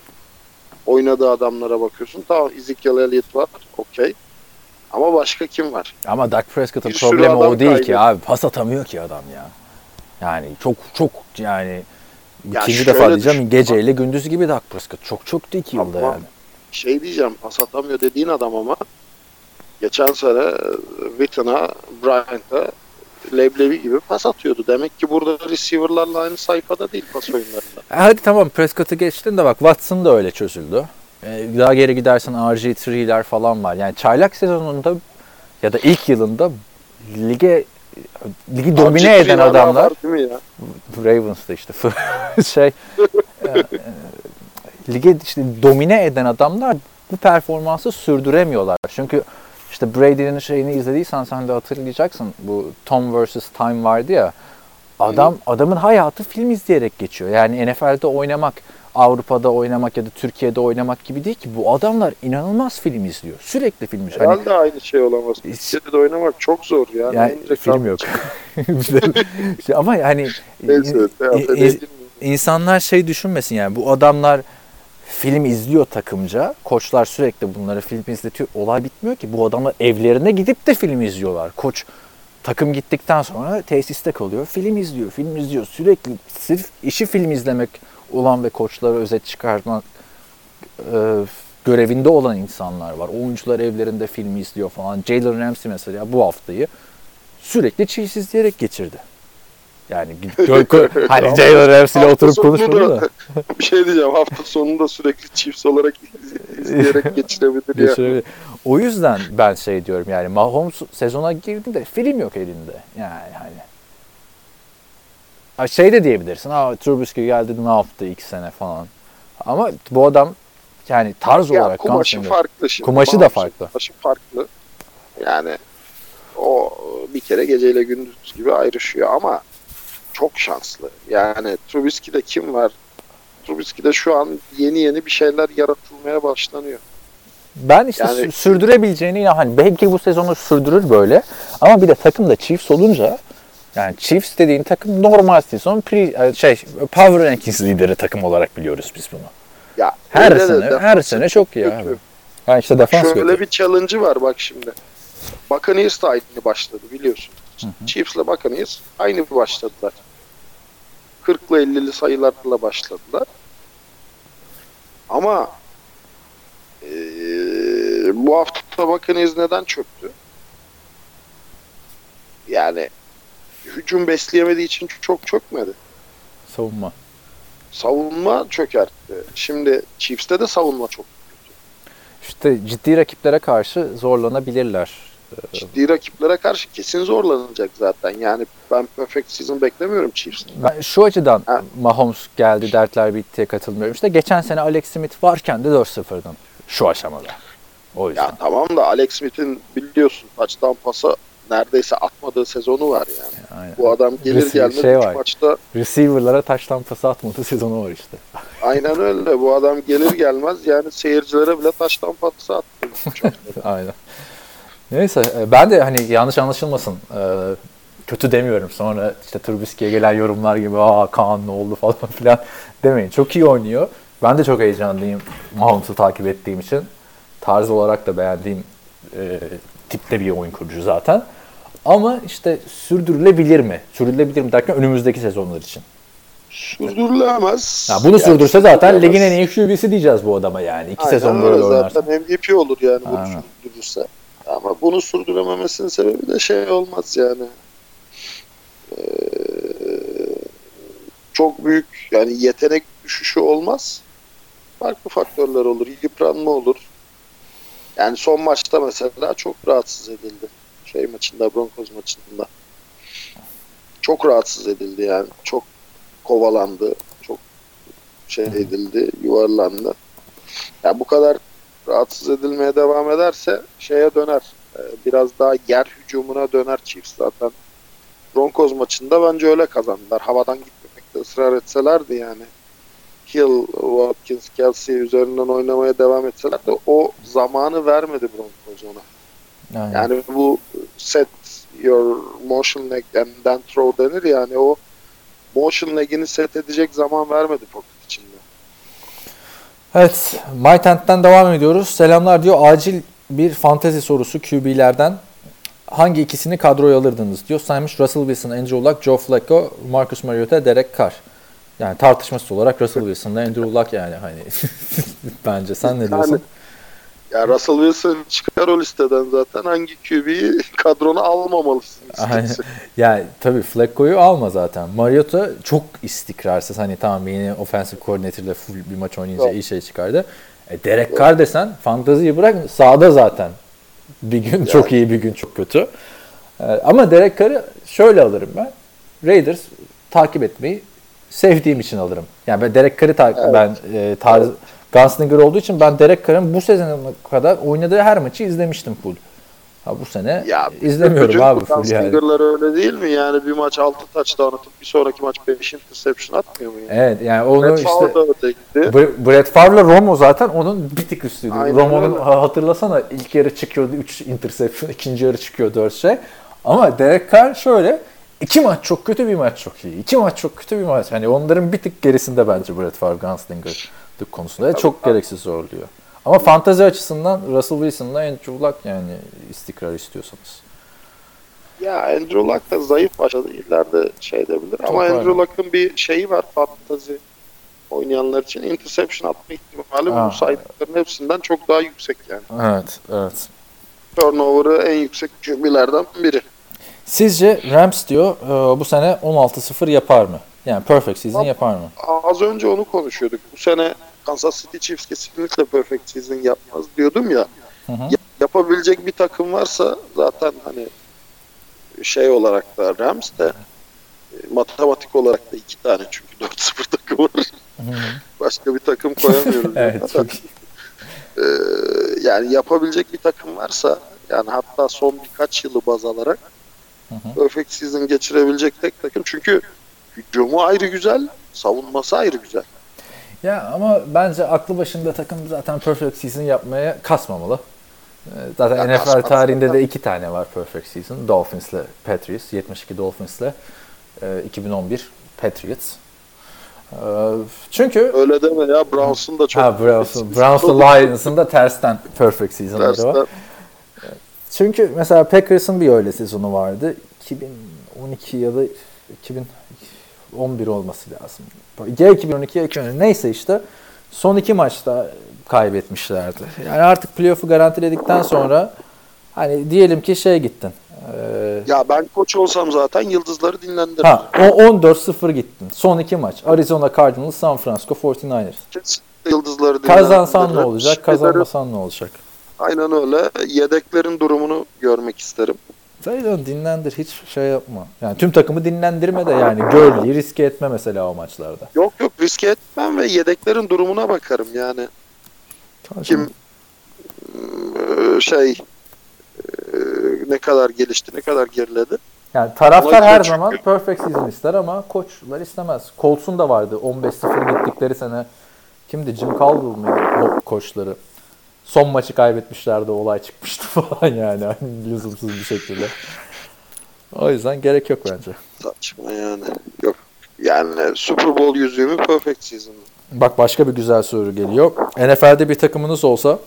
oynadığı adamlara bakıyorsun. Tamam Ezekiel Elliott var, okey. Ama başka kim var? Ama Dak Prescott'ın problemi o değil kaybetti. ki abi. Pas atamıyor ki adam ya. Yani çok çok yani Ya ikinci defa diyeceğim düşün. geceyle gündüz gibi Dak Prescott. Çok çok da iki yılda Ama yani. Şey diyeceğim, pas atamıyor dediğin adam ama geçen sene e, Witten'a, Bryant'a leblebi gibi pas atıyordu. Demek ki burada receiver'larla aynı sayfada değil pas oyunlarında. E hadi tamam Prescott'ı geçtin de bak Watson da öyle çözüldü. E, daha geri gidersen RG3'ler falan var. Yani çaylak sezonunda ya da ilk yılında lige ligi domine RG3 eden adamlar? Ravens'da işte şey e, lige işte domine eden adamlar bu performansı sürdüremiyorlar. Çünkü işte Brady'nin şeyini izlediysen sen de hatırlayacaksın. Bu Tom vs. Time vardı ya. Adam adamın hayatı film izleyerek geçiyor. Yani NFL'de oynamak, Avrupa'da oynamak ya da Türkiye'de oynamak gibi değil ki. Bu adamlar inanılmaz film izliyor. Sürekli film izliyor. Hani Herhalde aynı şey olamaz. Türkiye'de oynamak çok zor ya. yani En film yok. Ama hani Neyse, in- edelim. insanlar şey düşünmesin yani bu adamlar film izliyor takımca. Koçlar sürekli bunları film izletiyor. Olay bitmiyor ki. Bu adamlar evlerine gidip de film izliyorlar. Koç takım gittikten sonra tesiste kalıyor. Film izliyor, film izliyor. Sürekli sırf işi film izlemek olan ve koçlara özet çıkartmak e, görevinde olan insanlar var. Oyuncular evlerinde film izliyor falan. Jalen Ramsey mesela bu haftayı sürekli Chiefs izleyerek geçirdi. Yani hani Jalen hafta oturup konuşmadı da- da. Bir şey diyeceğim. Hafta sonunda sürekli Chiefs olarak iz- izleyerek geçirebilir ya. Geçirebilir. O yüzden ben şey diyorum yani Mahomes sezona girdiğinde film yok elinde. Yani hani. Ha şey de diyebilirsin. Ha Trubisky geldi ne yaptı iki sene falan. Ama bu adam yani tarz Ya olarak kumaşı farklı şimdi. Kumaşı da Mahmut'un farklı. Kumaşı farklı. Yani o bir kere geceyle gündüz gibi ayrışıyor ama çok şanslı. Yani Trubisky'de kim var? Trubisky'de şu an yeni yeni bir şeyler yaratılmaya başlanıyor. Ben işte Yani- sü- sürdürebileceğini inan hani belki bu sezonu sürdürür böyle ama bir de takımda Chiefs olunca yani Chiefs dediğin takım normal sezon pre, şey Power Rankings lideri takım olarak biliyoruz biz bunu. Ya Her öyle de sene her sene çok iyi kötü. abi. Ha işte defans Şöyle kötü. bir challenge'ı var bak şimdi. Buccaneers da aynı başladı biliyorsun. Chiefs'le Buccaneers aynı başladılar. 40'lı 50'li sayılarla başladılar. Ama eee, bu hafta Buccaneers neden çöktü? Yani hücum besleyemediği için çok çökmedi. Savunma. Savunma çökertti. Şimdi Chiefs'te de savunma çok İşte ciddi rakiplere karşı zorlanabilirler. Ciddi rakiplere karşı kesin zorlanacak zaten. Yani ben perfect season beklemiyorum Chiefs'ten. Ben şu açıdan Ha. Mahomes geldi dertler bittiye katılmıyorum. İşte geçen sene Alex Smith varken de 4-0'dın şu aşamada. O yüzden. Ya tamam da Alex Smith'in biliyorsun touchdown pası neredeyse atmadığı sezonu var yani. Aynen. Bu adam gelir Receiver- gelmez şey var. maçta Receiver'lara taştan pası atmadığı sezonu var işte. aynen öyle. Bu adam gelir gelmez yani seyircilere bile taştan pası attı. Aynen. Neyse e, ben de hani yanlış anlaşılmasın e, kötü demiyorum. Sonra işte Trubisky'ye gelen yorumlar gibi aa Kaan ne oldu falan filan demeyin. Çok iyi oynuyor. Ben de çok heyecanlıyım Mahomes'u takip ettiğim için. Tarz olarak da beğendiğim e, tipte bir oyun kurucu zaten. Ama işte sürdürülebilir mi? Sürdürülebilir mi derken önümüzdeki sezonlar için. Sürdürülemez. Ya bunu Yani sürdürse zaten ligin en iyi QB'si diyeceğiz bu adama yani. İki Aynen sezon öyle. böyle oynarsa. Zaten MVP olur yani bunu sürdürürse. Ama bunu sürdürememesinin sebebi de şey olmaz yani. Ee, çok büyük yani yetenek düşüşü olmaz. Farklı faktörler olur. Yıpranma olur. Yani son maçta mesela çok rahatsız edildi. Şey maçında, Broncos maçında. Çok rahatsız edildi yani. Çok kovalandı. Çok şey edildi, yuvarlandı. Ya bu kadar rahatsız edilmeye devam ederse şeye döner. Ee, Biraz daha yer hücumuna döner Chiefs zaten. Broncos maçında bence öyle kazandılar. Havadan gitmemekte ısrar etselerdi yani. Hill, Watkins, Kelsey üzerinden oynamaya devam etseler de o zamanı vermedi Broncos ona. Aynen. Yani bu set your motion leg and then throw denir yani o motion leg'ini set edecek zaman vermedi içinde. Evet, MyTent'ten devam ediyoruz. Selamlar diyor. Acil bir fantezi sorusu QB'lerden. Hangi ikisini kadroya alırdınız diyor. Saymış Russell Wilson, Andrew Luck, Joe Flacco, Marcus Mariota, Derek Carr. Yani tartışmasız olarak Russell Wilson'la Andrew Luck yani hani bence sen ne diyorsun? Yani- Ya Russell Wilson çıkar o listeden zaten hangi QB'yi kadrona almamalısın. İstersen. Yani tabii Flacco'yu alma zaten. Mariota çok istikrarsız. Hani tamam yeni offensive coordinator'la full bir maç oynayınca iyi şey çıkardı. E, Derek Carr desen fantaziyi bırak sağda zaten. Bir gün çok iyi bir gün çok kötü. E, ama Derek Carr'ı şöyle alırım ben. Raiders takip etmeyi sevdiğim için alırım. Yani ben Derek Carr'ı ta- Evet. ben e, tarz Gunslinger olduğu için ben Derek Carr'ın bu sezona kadar oynadığı her maçı izlemiştim full. Ha bu sene Ya izlemiyorum abi full yani. Gunslinger'lar öyle değil mi? Yani bir maç 6 touchdown atıp bir sonraki maç 5 interception atmıyor mu? Yani? Evet yani onu Brett işte Favre Brett Favre'la Romo zaten onun bir tık üstüydü. Romo'nun hatırlasana ilk yarı çıkıyordu 3 interception, ikinci yarı çıkıyor 4 şey. Ama Derek Carr şöyle iki maç çok kötü bir maç çok iyi. İki maç çok kötü bir maç. Hani onların bir tık gerisinde bence Brett Favre Gunslinger konusunda. çok gereksiz zorluyor. Ama fantezi açısından Russell Wilson'la Andrew Luck yani istikrar istiyorsanız. Ya Andrew Luck da zayıf başladı. İleride şey edebilir. Ama var. Andrew Luck'ın bir şeyi var fantazi oynayanlar için. Interception atma ihtimali Ha. bu saydıkların hepsinden çok daha yüksek yani. Evet, evet. Turnover'ı en yüksek QB'lerden biri. Sizce Rams diyor e, bu sene 16-0 yapar mı? Yani perfect season Yap- yapar mı? Az önce onu konuşuyorduk. Bu sene Kansas City Chiefs kesinlikle perfect season yapmaz diyordum ya. Hı hı. Ya- Yapabilecek bir takım varsa zaten hani şey olarak da Rams de e, matematik olarak da iki tane çünkü 4-0 takım var. Başka bir takım koyamıyoruz. Evet, çok e, yani yapabilecek bir takım varsa yani hatta son birkaç yılı baz alarak hı. perfect season geçirebilecek tek takım. Çünkü hücumu ayrı güzel, savunması ayrı güzel. Ya ama bence aklı başında takım zaten perfect season yapmaya kasmamalı. Ee, Zaten Ya NFL kasmaz tarihinde de iki tane var perfect season. Dolphins'le Patriots. 72 Dolphins'le e, 2011 Patriots. Ee, Çünkü Öyle deme ya Browns'un da çok ha, Browns'ın Browns'la Lions'ın da tersten perfect season'ları var. tersten. Çünkü mesela Packers'ın bir öyle sezonu vardı. 2012 ya da 2011 olması lazım. Ya 2012 ya 2013 neyse işte son iki maçta kaybetmişlerdi. Yani artık playoff'u garantiledikten sonra hani diyelim ki şey gittin. Ee, Ya ben koç olsam zaten yıldızları dinlendiririm. ha, o 14-0 gittin. Son iki maç. Arizona Cardinals, San Francisco 49ers. Kesinlikle yıldızları Kazansan ne olacak, kazanmasan ne olacak? Aynen öyle. Yedeklerin durumunu görmek isterim. Zaten dinlendir hiç şey yapma. Yani tüm takımı dinlendirme de yani Gurley'i riske etme mesela o maçlarda. Yok yok riske etmem ve yedeklerin durumuna bakarım yani. Kim eee, şey eee, ne kadar gelişti, ne kadar geriledi. Yani taraftar Olay her çünkü- zaman perfect season ister ama koçlar istemez. Colts'un da vardı 15-0 gittikleri sene. Kimdi? Jim Caldwell mıydı o koçları? Son maçı kaybetmişlerdi olay çıkmıştı falan yani. Hani lüzumsuz bir şekilde. O yüzden gerek yok bence. Saçma yani. Yok. Yani Super Bowl yüzüğümü perfect season. Bak başka bir güzel soru geliyor. NFL'de bir takımınız olsa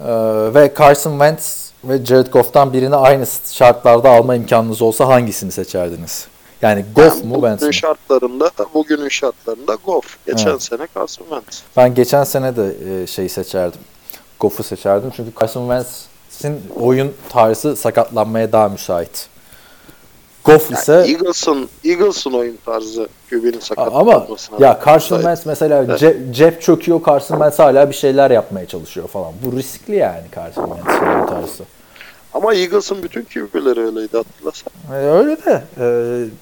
e, ve Carson Wentz ve Jared Goff'tan birini aynı şartlarda alma imkanınız olsa hangisini seçerdiniz? Yani Goff mu Wentz Bugünün şartlarında, bugünün şartlarında Goff. Geçen Evet. sene Carson Wentz. Ben geçen sene de e, şeyi seçerdim. Goff'u seçerdim çünkü Carson Wentz'in oyun tarzı sakatlanmaya daha müsait. Goff ise Eagles'ın Eagles'ın oyun tarzı QB'nin ama sakatlanmasına. ya Carson. Wentz mesela Evet. ce- cep çöküyor Carson Wentz hala bir şeyler yapmaya çalışıyor falan. Bu riskli yani Carson Wentz'in oyun tarzı. Ama Eagles'ın bütün QB'leri öyleydi hatırlasan. E, Öyle de e,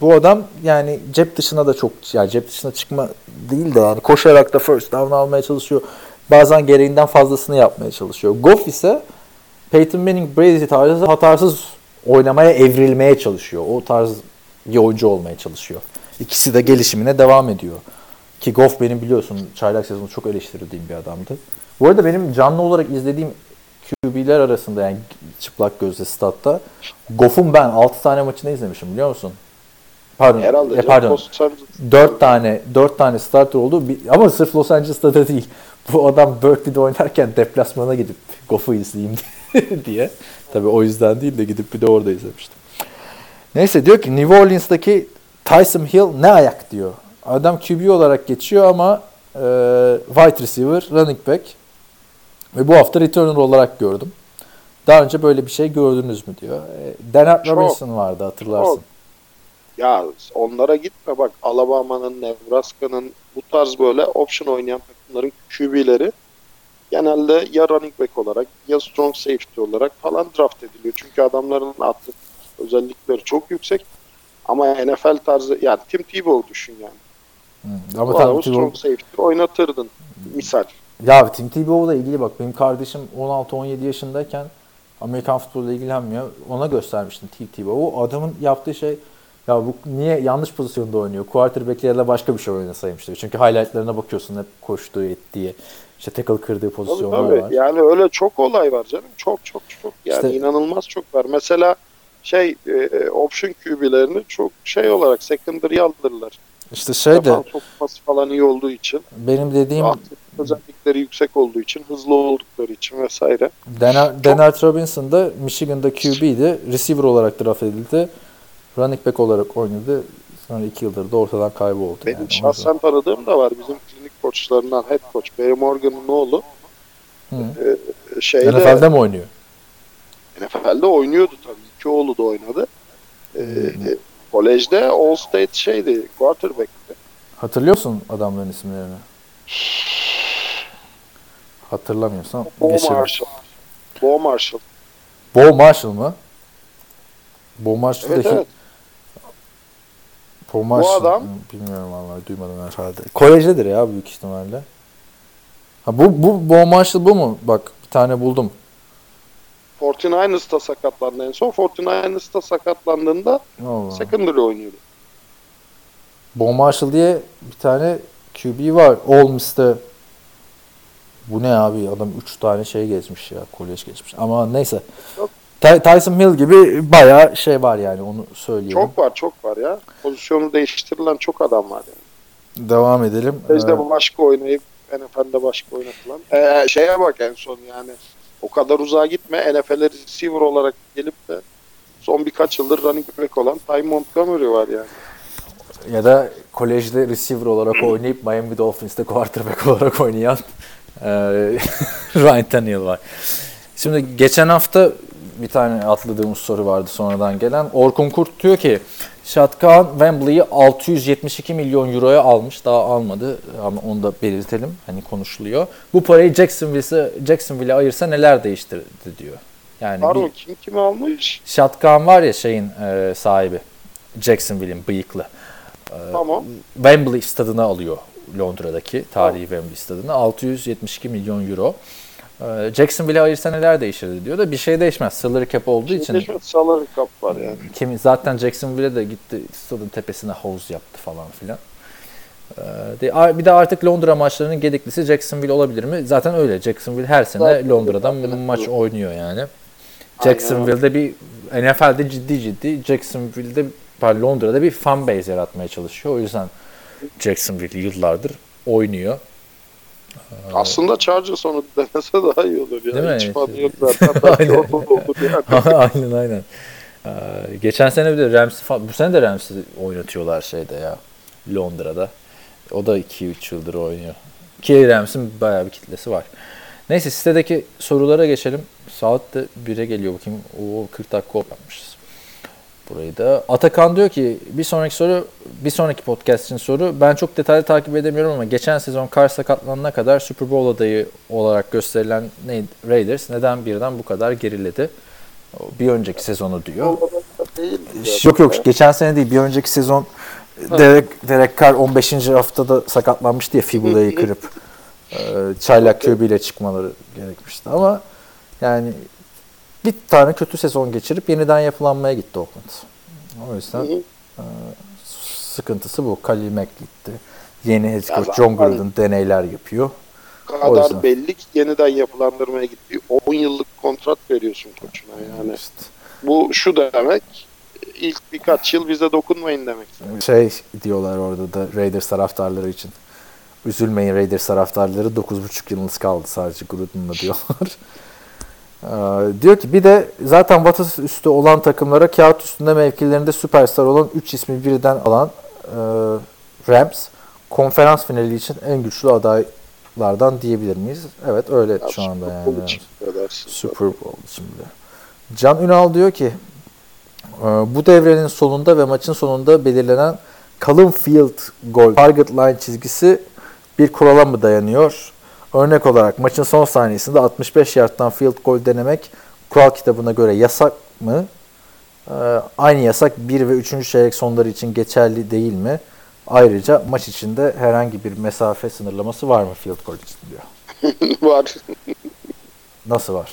bu adam yani cep dışına da çok yani cep dışına çıkma değil de yani koşarak da first down almaya çalışıyor. Bazen gereğinden fazlasını yapmaya çalışıyor. Goff ise Peyton Manning Brady tarzı hatasız oynamaya evrilmeye çalışıyor. O tarz bir oyuncu olmaya çalışıyor. İkisi de gelişimine devam ediyor. Ki Goff benim biliyorsun çaylak sezonu çok eleştirdiğim bir adamdı. Bu arada benim canlı olarak izlediğim QB'ler arasında yani çıplak gözle statta Goff'un ben 6 tane maçını izlemişim biliyor musun? Pardon. Herhalde. e, pardon. Los Angeles- 4 tane 4 tane starter oldu. Bir- ama sırf Los Angeles'ta da değil. Bu adam Berkeley'de oynarken deplasmana gidip Goff'u izleyeyim diye. Tabii o yüzden değil de gidip bir de orada izlemiştim. Neyse diyor ki New Orleans'taki Tyson Hill ne ayak diyor. Adam QB olarak geçiyor ama e, wide receiver, running back ve bu hafta returner olarak gördüm. Daha önce böyle bir şey gördünüz mü diyor. E, Denard. Robinson vardı hatırlarsın. Çok. Ya onlara gitme bak Alabama'nın, Nebraska'nın bu tarz böyle option oynayan takımların QB'leri genelde ya running back olarak ya strong safety olarak falan draft ediliyor. Çünkü adamların atlet özellikleri çok yüksek. Ama NFL tarzı yani Tim Tebow düşün yani. Hı, Ama tam adamı Tebow- strong safety oynatırdın. Misal. Ya Tim Tebow'la ilgili bak benim kardeşim 16-17 yaşındayken Amerikan futboluyla ilgilenmiyor. Ona göstermiştim Tim Tebow'u. Adamın yaptığı şey ya bu niye yanlış pozisyonda oynuyor? Quarterback yerine başka bir şey oynasaymış diyor. Çünkü highlightlarına bakıyorsun hep koştuğu ettiği işte tackle kırdığı Tabii, pozisyonlar tabii. var. Yani öyle çok olay var canım. Çok çok çok. Yani İşte- inanılmaz çok var. Mesela şey e, option QB'lerini çok şey olarak secondary aldırırlar. İşte şey de falan iyi olduğu için. benim dediğim özellikleri yüksek olduğu için, hızlı oldukları için vesaire. Denard, Denard Robinson da Michigan'da QB'di. Receiver olarak draft edildi. Running back olarak oynadı. Sonra iki yıldır da ortadan kayboldu. Benim yani. Şahsen tanıdığım da var. Bizim klinik koçlarından head coach Barry Morgan'ın oğlu. Hı. E, şeyde, NFL'de mi oynuyor? NFL'de oynuyordu tabii. İki oğlu da oynadı. E, e, kolejde All-State şeydi, quarterback'ti. Hatırlıyorsun adamların isimlerini? Hatırlamıyorsan Bo geçelim. Marshall. Bo Marshall. Bo Marshall mı? Bo Marshall Evet evet. Bo Marshall. adam- Hı, Bilmiyorum vallahi duymadım herhalde. Kolejdedir ya büyük ihtimalle. Ha bu bu Bo Marshall bu mu? Bak bir tane buldum. 49ers'ta sakatlandı en son. 49ers'ta sakatlandığında Allah. secondary oynuyordu. Bo Marshall diye bir tane QB var. Ole Miss'te. Bu ne abi? Adam 3 tane şey geçmiş ya. Kolej geçmiş. Ama neyse. Tyson Hill gibi bayağı şey var yani onu söyleyelim. Çok var çok var ya. Pozisyonu değiştirilen çok adam var yani. Devam edelim. Kolejde Ee, başka oynayıp NFL'de başka oynatılan. Ee, şeye bak en son yani. O kadar uzağa gitme. NFL'e receiver olarak gelip de son birkaç yıldır running back olan Ty Montgomery var yani. ya da kolejde receiver olarak oynayıp Miami Dolphins'te quarterback olarak oynayan Ryan Tannehill var. Şimdi geçen hafta bir tane atladığımız soru vardı sonradan gelen. Orkun Kurt diyor ki Şatkan Wembley'i 672 milyon euroya almış. Daha almadı ama onu da belirtelim. Hani konuşuluyor. Bu parayı Jacksonville'e Jacksonville'e ayırsa neler değiştirdi diyor. Yani Pardon bir kim kimi almış? Şatkan var ya şeyin e, sahibi. Jacksonville'in bıyıklı. Tamam. Wembley stadına alıyor Londra'daki tarihi Wembley stadına 672 milyon euro. Ee, Jacksonville'e ayırsa neler değişirdi diyor da bir şey değişmez. Salary cap olduğu için Şimdi salary cap var yani. kimi zaten Jacksonville'e de gitti stadın tepesine havuz yaptı falan filan. Ee, bir de artık Londra maçlarının gediklisi Jacksonville olabilir mi? Zaten öyle. Jacksonville her sene Zaten Londra'dan öyle. maç oynuyor yani. Jacksonville'de bir NFL'de ciddi ciddi Jacksonville'de Londra'da bir fan base yaratmaya çalışıyor. O yüzden Jacksonville yıllardır oynuyor. Aslında Chargers onu denese daha iyi olur ya. Değil mi? Hiç yok zaten. Belki Aynen. olur yani. aynen aynen. Ee, geçen sene bir de Rams'i bu sene de Rams'i oynatıyorlar şeyde ya. Londra'da. O da 2-3 yıldır oynuyor. Ki Rams'in bayağı bir kitlesi var. Neyse sitedeki sorulara geçelim. Saat de 1'e geliyor bakayım. O 40 dakika yapmışız. Burayı da. Atakan diyor ki bir sonraki soru bir sonraki podcast için soru. Ben çok detaylı takip edemiyorum ama geçen sezon Carr sakatlanana kadar Super Bowl adayı olarak gösterilen Raiders neden birden bu kadar geriledi? Bir önceki sezonu diyor. Yok yok geçen sene değil bir önceki sezon Derek, Derek Carr 15. haftada sakatlanmıştı ya fibulayı kırıp e, çaylak ile çıkmaları gerekmişti ama yani bir tane kötü sezon geçirip yeniden yapılanmaya gitti Oakland. O yüzden Hı hı. sıkıntısı bu. Khalil Mack gitti. Yeni head coach John Gruden deneyler yapıyor. O kadar yüzden. belli ki yeniden yapılandırmaya gitti. 10 yıllık kontrat veriyorsun koçuna yani. İşte Bu şu demek ilk birkaç yıl bize dokunmayın demek. şey diyorlar orada da Raiders taraftarları için. Üzülmeyin Raiders taraftarları 9,5 yılınız kaldı sadece Gruden'la diyorlar. Ee, diyor ki bir de zaten Waters üstü olan takımlara kağıt üstünde mevkilerinde süperstar olan 3 ismi birden alan e, Rams konferans finali için en güçlü adaylardan diyebilir miyiz? Evet öyle Ya şu anda Super yani. Bowl için. Super Bowl şimdi. Can Ünal diyor ki "Ee, bu devrenin sonunda ve maçın sonunda belirlenen kalın field goal target line çizgisi bir kurala mı dayanıyor? Örnek olarak maçın son saniyesinde 65 yardtan field goal denemek kural kitabına göre yasak mı? Ee, Aynı yasak 1 ve 3. çeyrek sonları için geçerli değil mi? Ayrıca maç içinde herhangi bir mesafe sınırlaması var mı field goal için diyor. var. Nasıl var?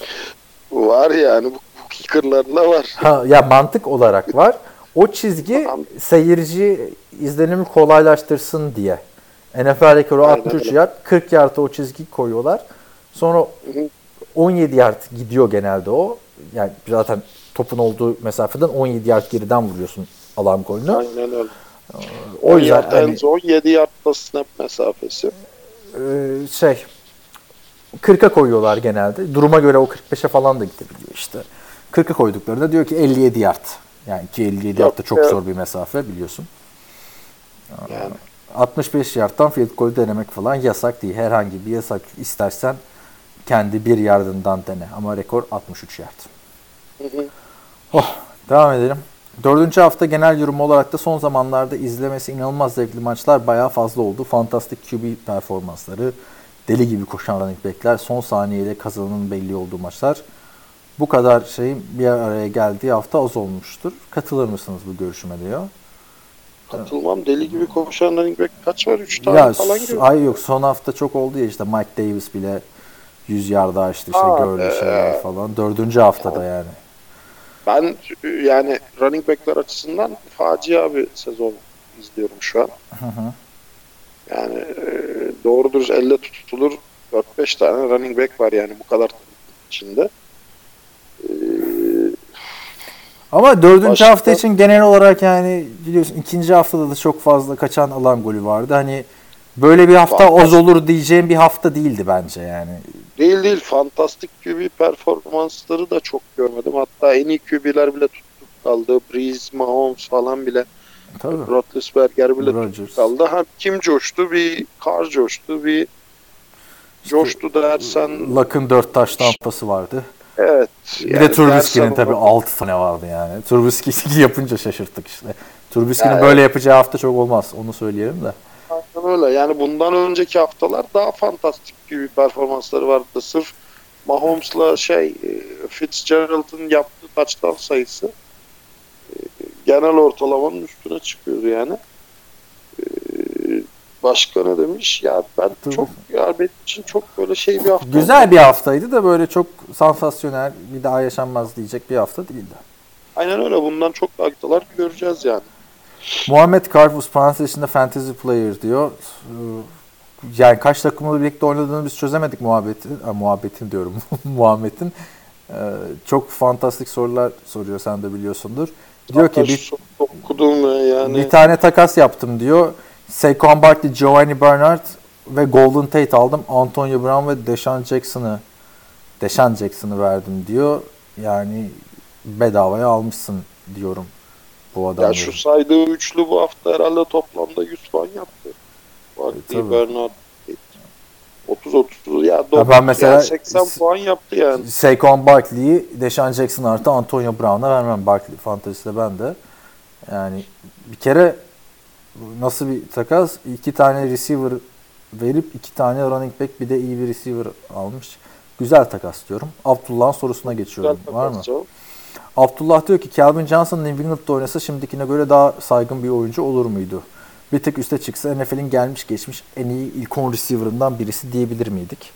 Var yani bu, kickerlarla var. Ha, ya mantık olarak var. O çizgi seyirci izlenimi kolaylaştırsın diye. NFL rekoru Aynen 63 öyle. yard, 40 yardta o çizgi koyuyorlar. Sonra hı. 17 yard gidiyor genelde o. Yani zaten topun olduğu mesafeden 17 yard geriden vuruyorsun alan golünü. Aynen öyle. O 10 yüzden hani, zone 7 yardta snap mesafesi. e, şey 40'a koyuyorlar genelde. Duruma göre o 45'e falan da gidebiliyor işte. 40'a koyduklarında diyor ki 57 yard. Yani ki 57 yard da çok evet. zor bir mesafe biliyorsun. Yani 65 yardtan field goal denemek falan yasak değil. Herhangi bir yasak istersen kendi bir yardından dene. Ama rekor 63 yard. Hı hı. Oh, devam edelim. Dördüncü hafta genel yorum olarak da son zamanlarda izlemesi inanılmaz zevkli maçlar bayağı fazla oldu. Fantastik QB performansları, deli gibi koşan running backler, son saniyede kazananın belli olduğu maçlar. Bu kadar şeyin bir araya geldiği hafta az olmuştur. Katılır mısınız bu görüşüme diyor. Katılmam. Deli gibi koşan running back kaç var? 3 tane Ya falan gibi. ay yok son hafta çok oldu ya işte Mike Davis bile 100 yarda açtı işte Aa, gördü e, şeyler falan. Dördüncü haftada yani. Ben yani running backler açısından facia bir sezon izliyorum şu an. Hı hı. Yani e, doğru dürüst elle tutulur 4-5 tane running back var yani bu kadar içinde. E, Ama dördüncü Başka- hafta için genel olarak yani biliyorsun ikinci haftada da çok fazla kaçan alan golü vardı. Hani böyle bir hafta Fantastik. az olur diyeceğim bir hafta değildi bence yani. değil değil fantastik QB performansları da çok görmedim. Hatta en iyi QB'ler bile tutup kaldı. Breeze, Mahomes falan bile Tabii. Roethlisberger bile Rodgers. tutup kaldı. Ha, kim coştu? Bir Carr coştu. Bir coştu dersen Luck'ın 4 taş tampası vardı. Evet. Bir yani de Trubisky'nin tabii ona- 6 tane vardı yani. Trubisky yapınca şaşırttık işte. Trubisky'nin Ya, böyle yapacağı hafta çok olmaz. Onu söyleyelim de. Aynen öyle. Yani bundan önceki haftalar daha fantastik gibi performansları vardı. Sırf Mahomes'la şey e, Fitzgerald'ın yaptığı taçtan sayısı e, genel ortalamanın üstüne çıkıyordu yani. E, Başka ne demiş? Ya ben Tabii. çok ya benim için çok böyle şey bir hafta. Güzel bir haftaydı da böyle çok sansasyonel bir daha yaşanmaz diyecek bir hafta değildi. Aynen öyle. Bundan çok daha haftalar göreceğiz yani. Muhammed Karpuz parantez içinde fantasy player diyor. Ee, Yani kaç takımla birlikte oynadığını biz çözemedik muhabbetin. Ha, muhabbetin diyorum. Muhammed'in. Ee, çok fantastik sorular soruyor sen de biliyorsundur. Diyor ki Hatta bir, şu okudum yani bir tane takas yaptım diyor. Saquon Barkley, Giovanni Bernard ve Golden Tate aldım. Antonio Brown ve Deshaun Jackson'ı Deshaun Jackson'ı verdim diyor. Yani bedavaya almışsın diyorum bu adamı. Ya şu saydığı üçlü bu hafta herhalde toplamda 100 puan yaptı. Barkley, tabii. Bernard 30 30 ya, Ya 90, ben mesela- yani 80 puan yaptı yani. Saquon Barkley'i Deshaun Jackson artı Antonio Brown'a vermem. Barkley Fantasy'de ben de. Yani bir kere nasıl bir takas? İki tane receiver verip iki tane running back bir de iyi bir receiver almış. Güzel takas diyorum. Abdullah'ın sorusuna geçiyorum. Güzel Var mı? canım. Abdullah diyor ki Calvin Johnson New England'da oynasa şimdikine göre daha saygın bir oyuncu olur muydu? Bir tık üste çıksa NFL'in gelmiş geçmiş en iyi ilk 10 receiver'ından birisi diyebilir miydik?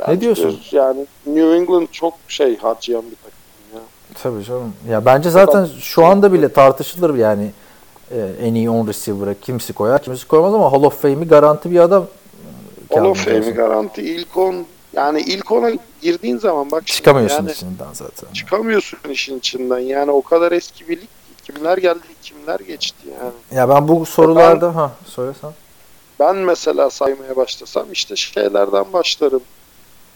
Bence diyorsun? Yani New England çok şey harcayan bir takım ya. Tabii canım. Ya bence zaten şu anda bile tartışılır yani e, en iyi 10 receiver'a kimisi koyar, kimisi koymaz ama Hall of Fame'i garanti bir adam. Hall of Johnson. garanti ilk 10 yani ilk 10'a girdiğin zaman bak Çıkamıyorsun yani içinden zaten. çıkamıyorsun işin içinden. Yani o kadar eski bir lig ki. kimler geldi kimler geçti yani. Ya ben bu sorularda ha söylesen. Ben mesela saymaya başlasam işte şeylerden başlarım.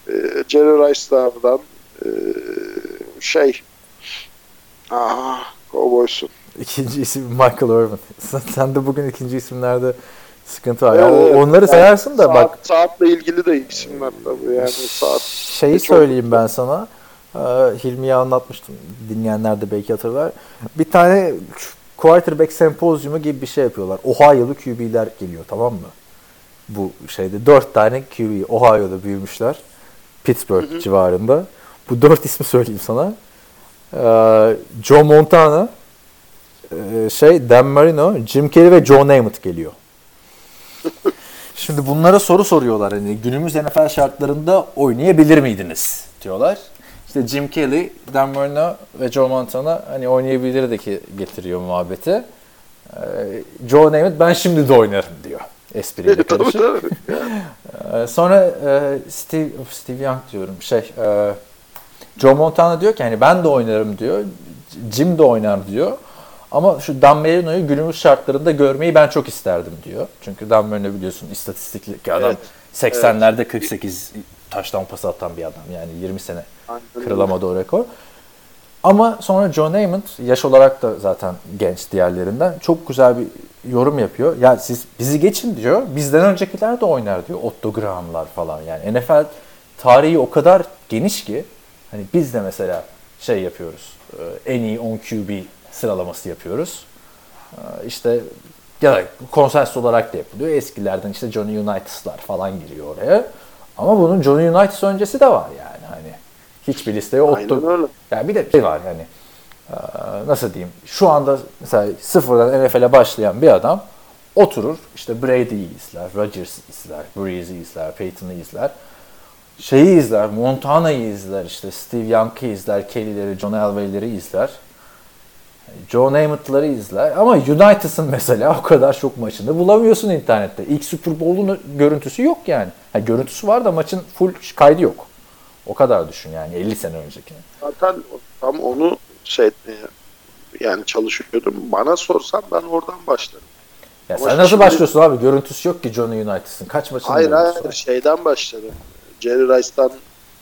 Ee, Jerry Rice'lardan ee, şey Aha, Cowboys'un. İkinci isim Michael Irvin. Sen, sen de bugün ikinci isimlerde sıkıntı var. Evet, evet. onları Yani sayarsın da saat, bak Saatle ilgili de isimler tabii yani saat. şeyi söyleyeyim ben sana. Ee, Hilmi'ye anlatmıştım. Dinleyenler de belki hatırlar. Bir tane quarterback sempozyumu gibi bir şey yapıyorlar. Ohio'lu QB'ler geliyor tamam mı? Bu şeyde dört tane QB Ohio'da büyümüşler. Pittsburgh civarında. Bu dört ismi söyleyeyim sana. Ee, Joe Montana, e, şey Dan Marino, Jim Kelly ve Joe Namath geliyor. Şimdi bunlara soru soruyorlar. Hani günümüz NFL şartlarında oynayabilir miydiniz diyorlar. İşte Jim Kelly, Dan Marino ve Joe Montana hani oynayabilir ki getiriyor muhabbeti. Ee, Joe Namath ben şimdi de oynarım diyor. Espriyle tabii karışık. Ee, sonra e, Steve, of, Steve Young diyorum şey e, Joe Montana diyor ki hani ben de oynarım diyor. Jim de oynar diyor. Ama şu Dan Marino'yu günümüz şartlarında görmeyi ben çok isterdim diyor. Çünkü Dan Marino biliyorsun istatistikli adam. Evet. 80'lerde 48 taştan pas atan bir adam. Yani 20 sene Aynen kırılamadı o rekor. Ama sonra John Namath yaş olarak da zaten genç diğerlerinden çok güzel bir yorum yapıyor. Ya siz bizi geçin diyor. Bizden öncekiler de oynar diyor. Otto Graham'lar falan yani. NFL tarihi o kadar geniş ki hani biz de mesela şey yapıyoruz. e, En iyi 10 QB sıralaması yapıyoruz. E, İşte ya da konsens olarak da yapılıyor. Eskilerden işte Johnny United'lar falan giriyor oraya. Ama bunun Johnny Unitas öncesi de var yani hani. Hiçbir listeye öyle. yani bir de şey var yani eee, nasıl diyeyim şu anda mesela sıfırdan NFL'e başlayan bir adam oturur işte Brady'yi izler, Rodgers'ı izler, Breeze'i izler, Peyton'ı izler. Şeyi izler, Montana'yı izler, işte Steve Young'ı izler, Kelly'leri, John Elway'leri izler. Joe Namath'ları izler. Ama United'ın mesela o kadar çok maçını bulamıyorsun internette. İlk Super Bowl'un görüntüsü yok yani. Ha, görüntüsü var da maçın full kaydı yok. O kadar düşün yani 50 sene önceki. Zaten tam onu şey yani çalışıyordum. Bana sorsan ben oradan başlarım. Ya Ama sen nasıl şimdi- başlıyorsun abi? Görüntüsü yok ki Johnny United'ın. Kaç maçın Hayır hayır var? şeyden başladım. Jerry Rice'dan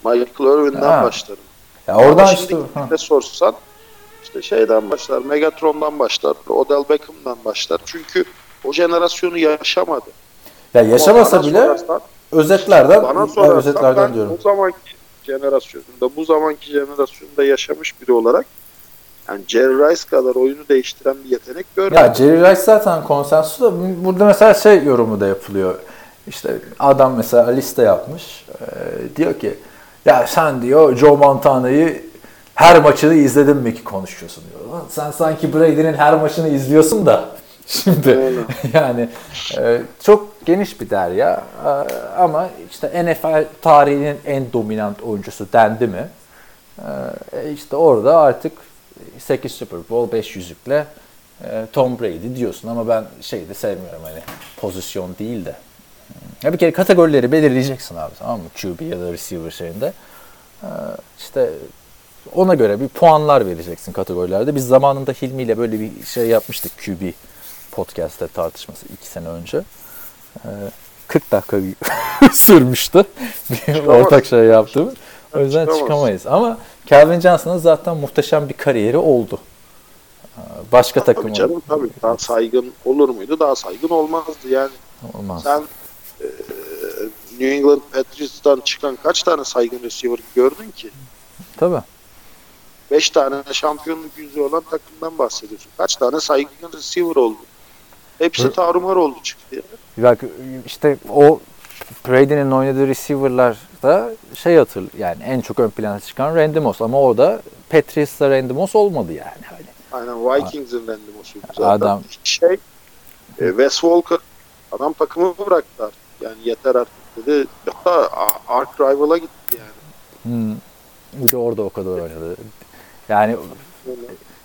Michael Irvin'den Ha. başlarım. Ya oradan şimdi işte de sorsan işte şeyden başlar, Megatron'dan başlar, Odell Beckham'dan başlar. Çünkü o jenerasyonu yaşamadı. Ya yaşamasa Ama bile sorarsan, özetlerden Bana sorarsan özetlerden ben diyorum. o zamanki jenerasyonunda, bu zamanki jenerasyonda yaşamış biri olarak yani Jerry Rice kadar oyunu değiştiren bir yetenek görmedim. Ya Jerry Rice zaten konsensus da bu- burada mesela şey yorumu da yapılıyor. İşte adam mesela liste yapmış. Ee, diyor ki ya sen diyor Joe Montana'yı her maçını izledin mi ki konuşuyorsun diyor. Lan sen sanki Brady'nin her maçını izliyorsun da şimdi yani e, çok geniş bir derya Ee, ama işte NFL tarihinin en dominant oyuncusu dendi mi? Ee, işte orada artık 8 Super Bowl 5 yüzükle e, Tom Brady diyorsun ama ben şeyi de sevmiyorum hani pozisyon değil de. Ya bir kere kategorileri belirleyeceksin abi tamam mı? QB ya da receiver şeyinde. Ee, işte ona göre bir puanlar vereceksin kategorilerde. Biz zamanında Hilmi ile böyle bir şey yapmıştık QB podcast'te tartışması 2 sene önce. Ee, 40 dakika sürmüştü. Bir ortak şey yaptığımız. O yüzden çıkamayız. Ama Calvin Johnson'ın zaten muhteşem bir kariyeri oldu. Ee, Başka takım Tabii canım tabii. Daha saygın olur muydu? Daha saygın olmazdı yani. olmaz. Sen e, New England Patriots'tan çıkan kaç tane saygın receiver gördün ki? Tabii. 5 tane şampiyonluk yüzü olan takımdan bahsediyorsun. Kaç tane saygın receiver oldu? Hepsi tarumar oldu çıktı. Yani. Bak işte o Brady'nin oynadığı receiver'larda şey hatır yani en çok ön plana çıkan Randy Moss ama o da Patriots'la Randy Moss olmadı yani. Hani Aynen Vikings'in Randy Moss'uydu zaten. Adam- Şey, e, Wes Walker adam takımı bıraktı artık. Yani yeter artık dedi. Hatta Ark Rival'a gitti yani. hmm, bir de orada o kadar oynadı. Yani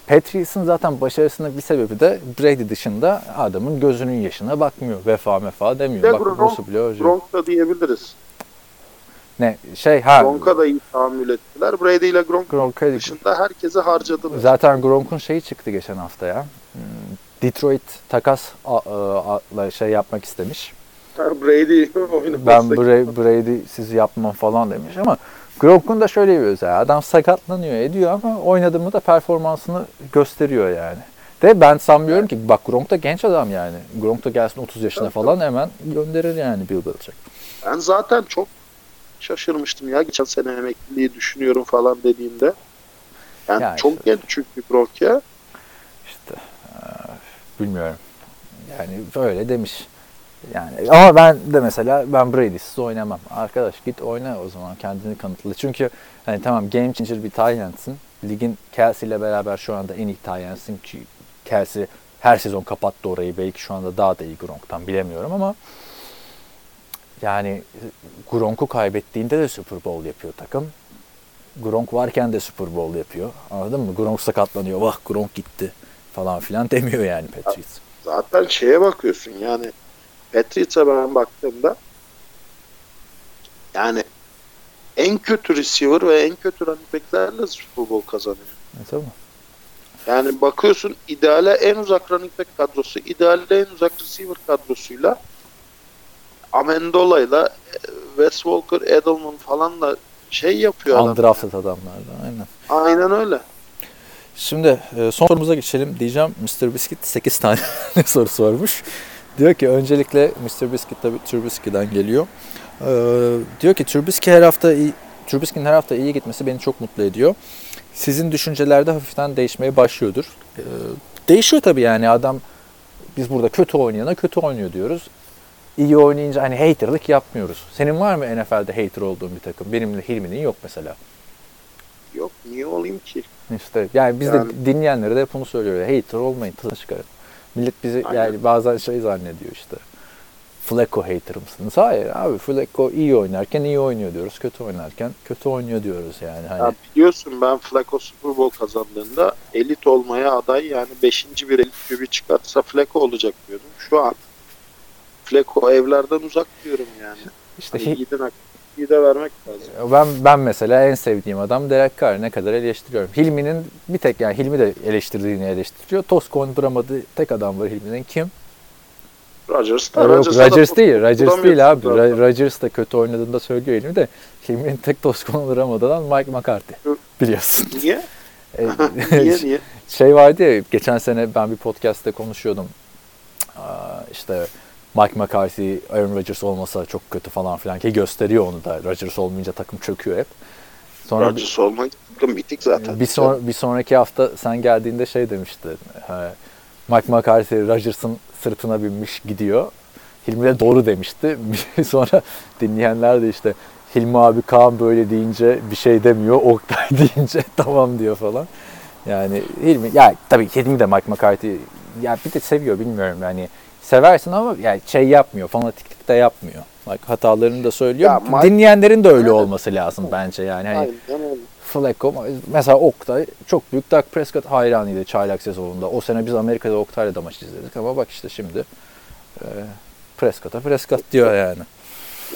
Patriots'ın zaten başarısının bir sebebi de Brady dışında adamın gözünün yaşına bakmıyor. Vefa mefa demiyor. de Bak Gronk. Gronk da diyebiliriz. Ne şey ha Gronk'a da iyi tahammül ettiler. Brady ile Gronk Gronk'a dışında herkesi harcadılar. Zaten Gronk'un şeyi çıktı geçen hafta ya. Detroit takas a- a- a- şey yapmak istemiş. Brady oyunu Ben bastık. Bra- Brady sizi yapmam falan demiş ama Gronk'un da şöyle bir özelliği. Adam sakatlanıyor ediyor ama oynadı mı da performansını gösteriyor yani. De ben sanmıyorum ki bak Gronk da genç adam yani. Gronk da gelsin 30 yaşına Evet, falan hemen gönderir yani Bill Belichick. Ben zaten çok şaşırmıştım ya geçen sene emekliliği düşünüyorum falan dediğimde. Yani, Yani çok işte- genç çünkü Gronk ya. İşte bilmiyorum. Yani böyle demiş. Yani ama ben de mesela ben Brady'siz oynamam. Arkadaş git oyna o zaman kendini kanıtla. Çünkü hani tamam game changer bir Tyrant'sin. Ligin Kelsey ile beraber şu anda en iyi Tyrant'sin ki Kelsey her sezon kapattı orayı. Belki şu anda daha da iyi Gronk'tan bilemiyorum ama yani Gronk'u kaybettiğinde de Super Bowl yapıyor takım. Gronk varken de Super Bowl yapıyor. Anladın mı? Gronk sakatlanıyor. Vah Gronk gitti falan filan demiyor yani Patriots. Zaten şeye bakıyorsun yani Patriots'a ben baktığımda yani en kötü receiver ve en kötü running back'lerle Super Bowl kazanıyor. E, tabii. Yani bakıyorsun ideale en uzak running back kadrosu, ideale en uzak receiver kadrosuyla Amendola'yla e, Wes Walker, Edelman falan da şey yapıyor adam. Undrafted adamlardan aynen. Aynen öyle. Şimdi e, son sorumuza geçelim diyeceğim. Mr. Biscuit 8 tane soru sormuş. Diyor ki öncelikle Mr. Biscuit tabii Trubisky'den geliyor. Ee, diyor ki Trubisky her hafta iyi, Trubisky'nin her hafta iyi gitmesi beni çok mutlu ediyor. Sizin düşüncelerde hafiften değişmeye başlıyordur. Ee, değişiyor tabii yani adam biz burada kötü oynayana kötü oynuyor diyoruz. İyi oynayınca hani haterlık yapmıyoruz. Senin var mı NFL'de hater olduğun bir takım? Benim de Hilmi'nin yok mesela. Yok niye olayım ki? İşte yani biz de Yani- dinleyenlere de hep bunu söylüyor. Hater olmayın, tadını çıkarın. Millet bizi Aynen. yani bazen şey zannediyor işte. Flacco hater mısınız? Hayır abi Flacco iyi oynarken iyi oynuyor diyoruz. Kötü oynarken kötü oynuyor diyoruz yani. Hani Ya biliyorsun ben Flacco Super Bowl kazandığında elit olmaya aday yani 5. bir elit QB çıkartsa Flacco olacak diyordum. Şu an Flacco evlerden uzak diyorum yani. işte Hani hi- yiğidin hakkını iyi de vermek lazım. ben ben mesela en sevdiğim adam Derek Carr ne kadar eleştiriyorum. Hilmi'nin bir tek yani Hilmi de eleştirdiğini eleştiriyor. Toz konduramadığı tek adam var Hilmi'nin kim? Rodgers da Yok Rodgers değil. Rodgers değil abi. zaten. Rodgers da kötü oynadığında söylüyor Hilmi de. Hilmi'nin tek toz konduramadığı adam Mike McCarthy. Biliyorsun. Niye? E, niye niye? şey vardı ya geçen sene ben bir podcast'te konuşuyordum. Aa, işte Mike McCarthy, Aaron Rodgers olmasa çok kötü falan filan ki gösteriyor onu da. Rodgers olmayınca takım çöküyor hep. Sonra Rodgers olmak bitik zaten. bir, son, bir sonraki hafta sen geldiğinde şey demişti. e, Mike McCarthy Rodgers'ın sırtına binmiş gidiyor. Hilmi de doğru demişti. Sonra dinleyenler de işte Hilmi abi Kaan böyle deyince bir şey demiyor. Oktay deyince tamam diyor falan. Yani Hilmi ya tabii Hilmi de Mike McCarthy ya bir de seviyor bilmiyorum yani seversin ama yani şey yapmıyor fanatiklik de yapmıyor. Bak hatalarını da söylüyor. Ya Dinleyenlerin de öyle olması lazım bence yani. Hani Aynen. Flacco mesela Oktay çok büyük Dak Prescott hayranıydı çaylak sezonunda. O sene biz Amerika'da Oktay'la da maç izledik ama bak işte şimdi e, Prescott'a Prescott diyor yani.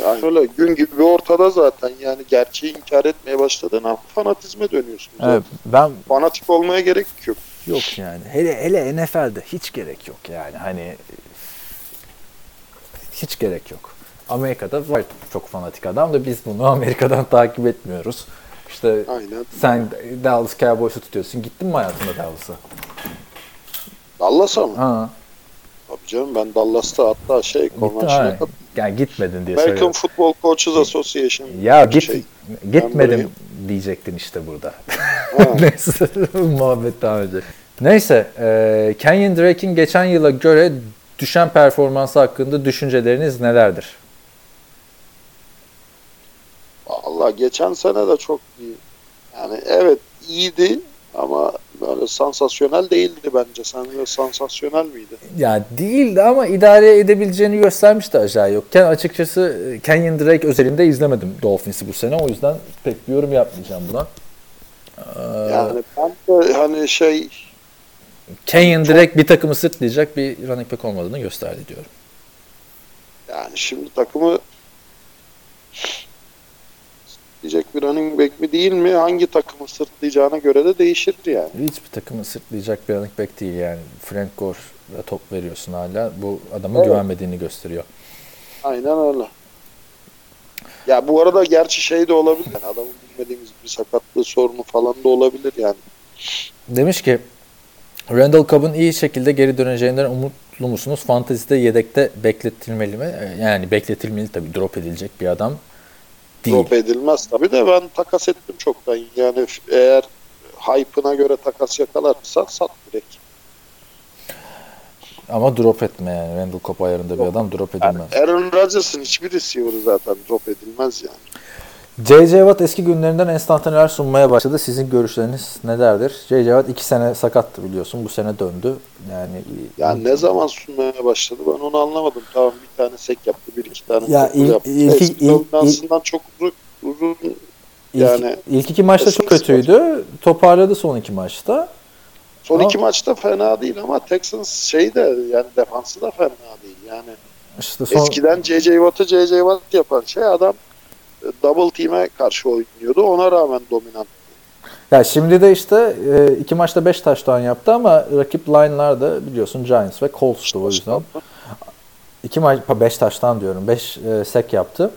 Yani şöyle gün gibi ortada zaten yani gerçeği inkar etmeye başladığın an fanatizme dönüyorsun. zaten. Evet, ben Fanatik olmaya gerek yok. yok yani. Hele hele NFL'de hiç gerek yok yani. Hani hiç gerek yok. Amerika'da var çok fanatik adam da biz bunu Amerika'dan takip etmiyoruz. İşte Aynen. sen Dallas Cowboys'u tutuyorsun. Gittin mi hayatında Dallas'a? Dallas'a mı? Ha, Tabii canım ben Dallas'ta hatta şey konvansiyona. Yani gitmedin diye American söylüyorum. Football Coaches Association. Ya git şey. gitmedim Ben diyecektin işte burada. Neyse muhabbet devam edecek. Neyse e, Kenyon Drake'in geçen yıla göre düşen performansı hakkında düşünceleriniz nelerdir? Allah geçen sene de çok iyi. Yani evet iyiydi ama böyle sansasyonel değildi bence. Sence sansasyonel miydi? Ya değildi ama idare edebileceğini göstermişti aşağı yokken. Açıkçası Kenyon Drake özelinde izlemedim Dolphins'i bu sene. O yüzden pek bir yorum yapmayacağım buna. Ee, Yani ben de hani şey Kenyon Drake bir takımı sırtlayacak bir running back olmadığını gösterdi diyorum. yani şimdi takımı diyecek bir running back mi değil mi? Hangi takımı sırtlayacağına göre de değişir yani. Hiçbir takımı sırtlayacak bir running back değil yani. Frank Gore'a top veriyorsun hala. Bu adamın Evet. güvenmediğini gösteriyor. Aynen öyle. Ya bu arada gerçi şey de olabilir. Yani adamın bilmediğimiz bir sakatlığı sorunu falan da olabilir yani. Demiş ki Randall Cobb'un iyi şekilde geri döneceğinden umutlu musunuz? Fantasy'de yedekte bekletilmeli mi? Ee, Yani bekletilmeli tabii drop edilecek bir adam değil. Drop edilmez tabii de ben takas ettim çoktan. Yani eğer hype'ına göre takas yakalarsa sat direkt. Ama drop etme yani. Randall Cobb ayarında bir adam drop Yani edilmez. Aaron Rodgers'ın hiçbir receiver'ı zaten drop edilmez yani. J.J. Watt eski günlerinden enstantaneler sunmaya başladı. Sizin görüşleriniz nelerdir? J.J. Watt iki sene sakattı biliyorsun. Bu sene döndü. Yani Yani ne zaman sunmaya başladı ben onu anlamadım. Tamam bir tane sek yaptı, bir iki tane Ya ilk- yaptı. ilk- Eski ilk- çok uzun, uzun ilk, yani ilk iki maçta çok kötüydü. Toparladı son iki maçta. son Ama- iki maçta fena değil ama Texans şey de yani defansı da fena değil. Yani İşte son, eskiden J.J. Watt'ı J.J. Watt yapan şey adam double team'e karşı oynuyordu. Ona rağmen dominant. Ya şimdi de işte e, iki maçta 5 taştan yaptı ama rakip line'lar da biliyorsun Giants ve Colts'tu o yüzden. İki maç 5 taştan diyorum. 5 sek yaptı.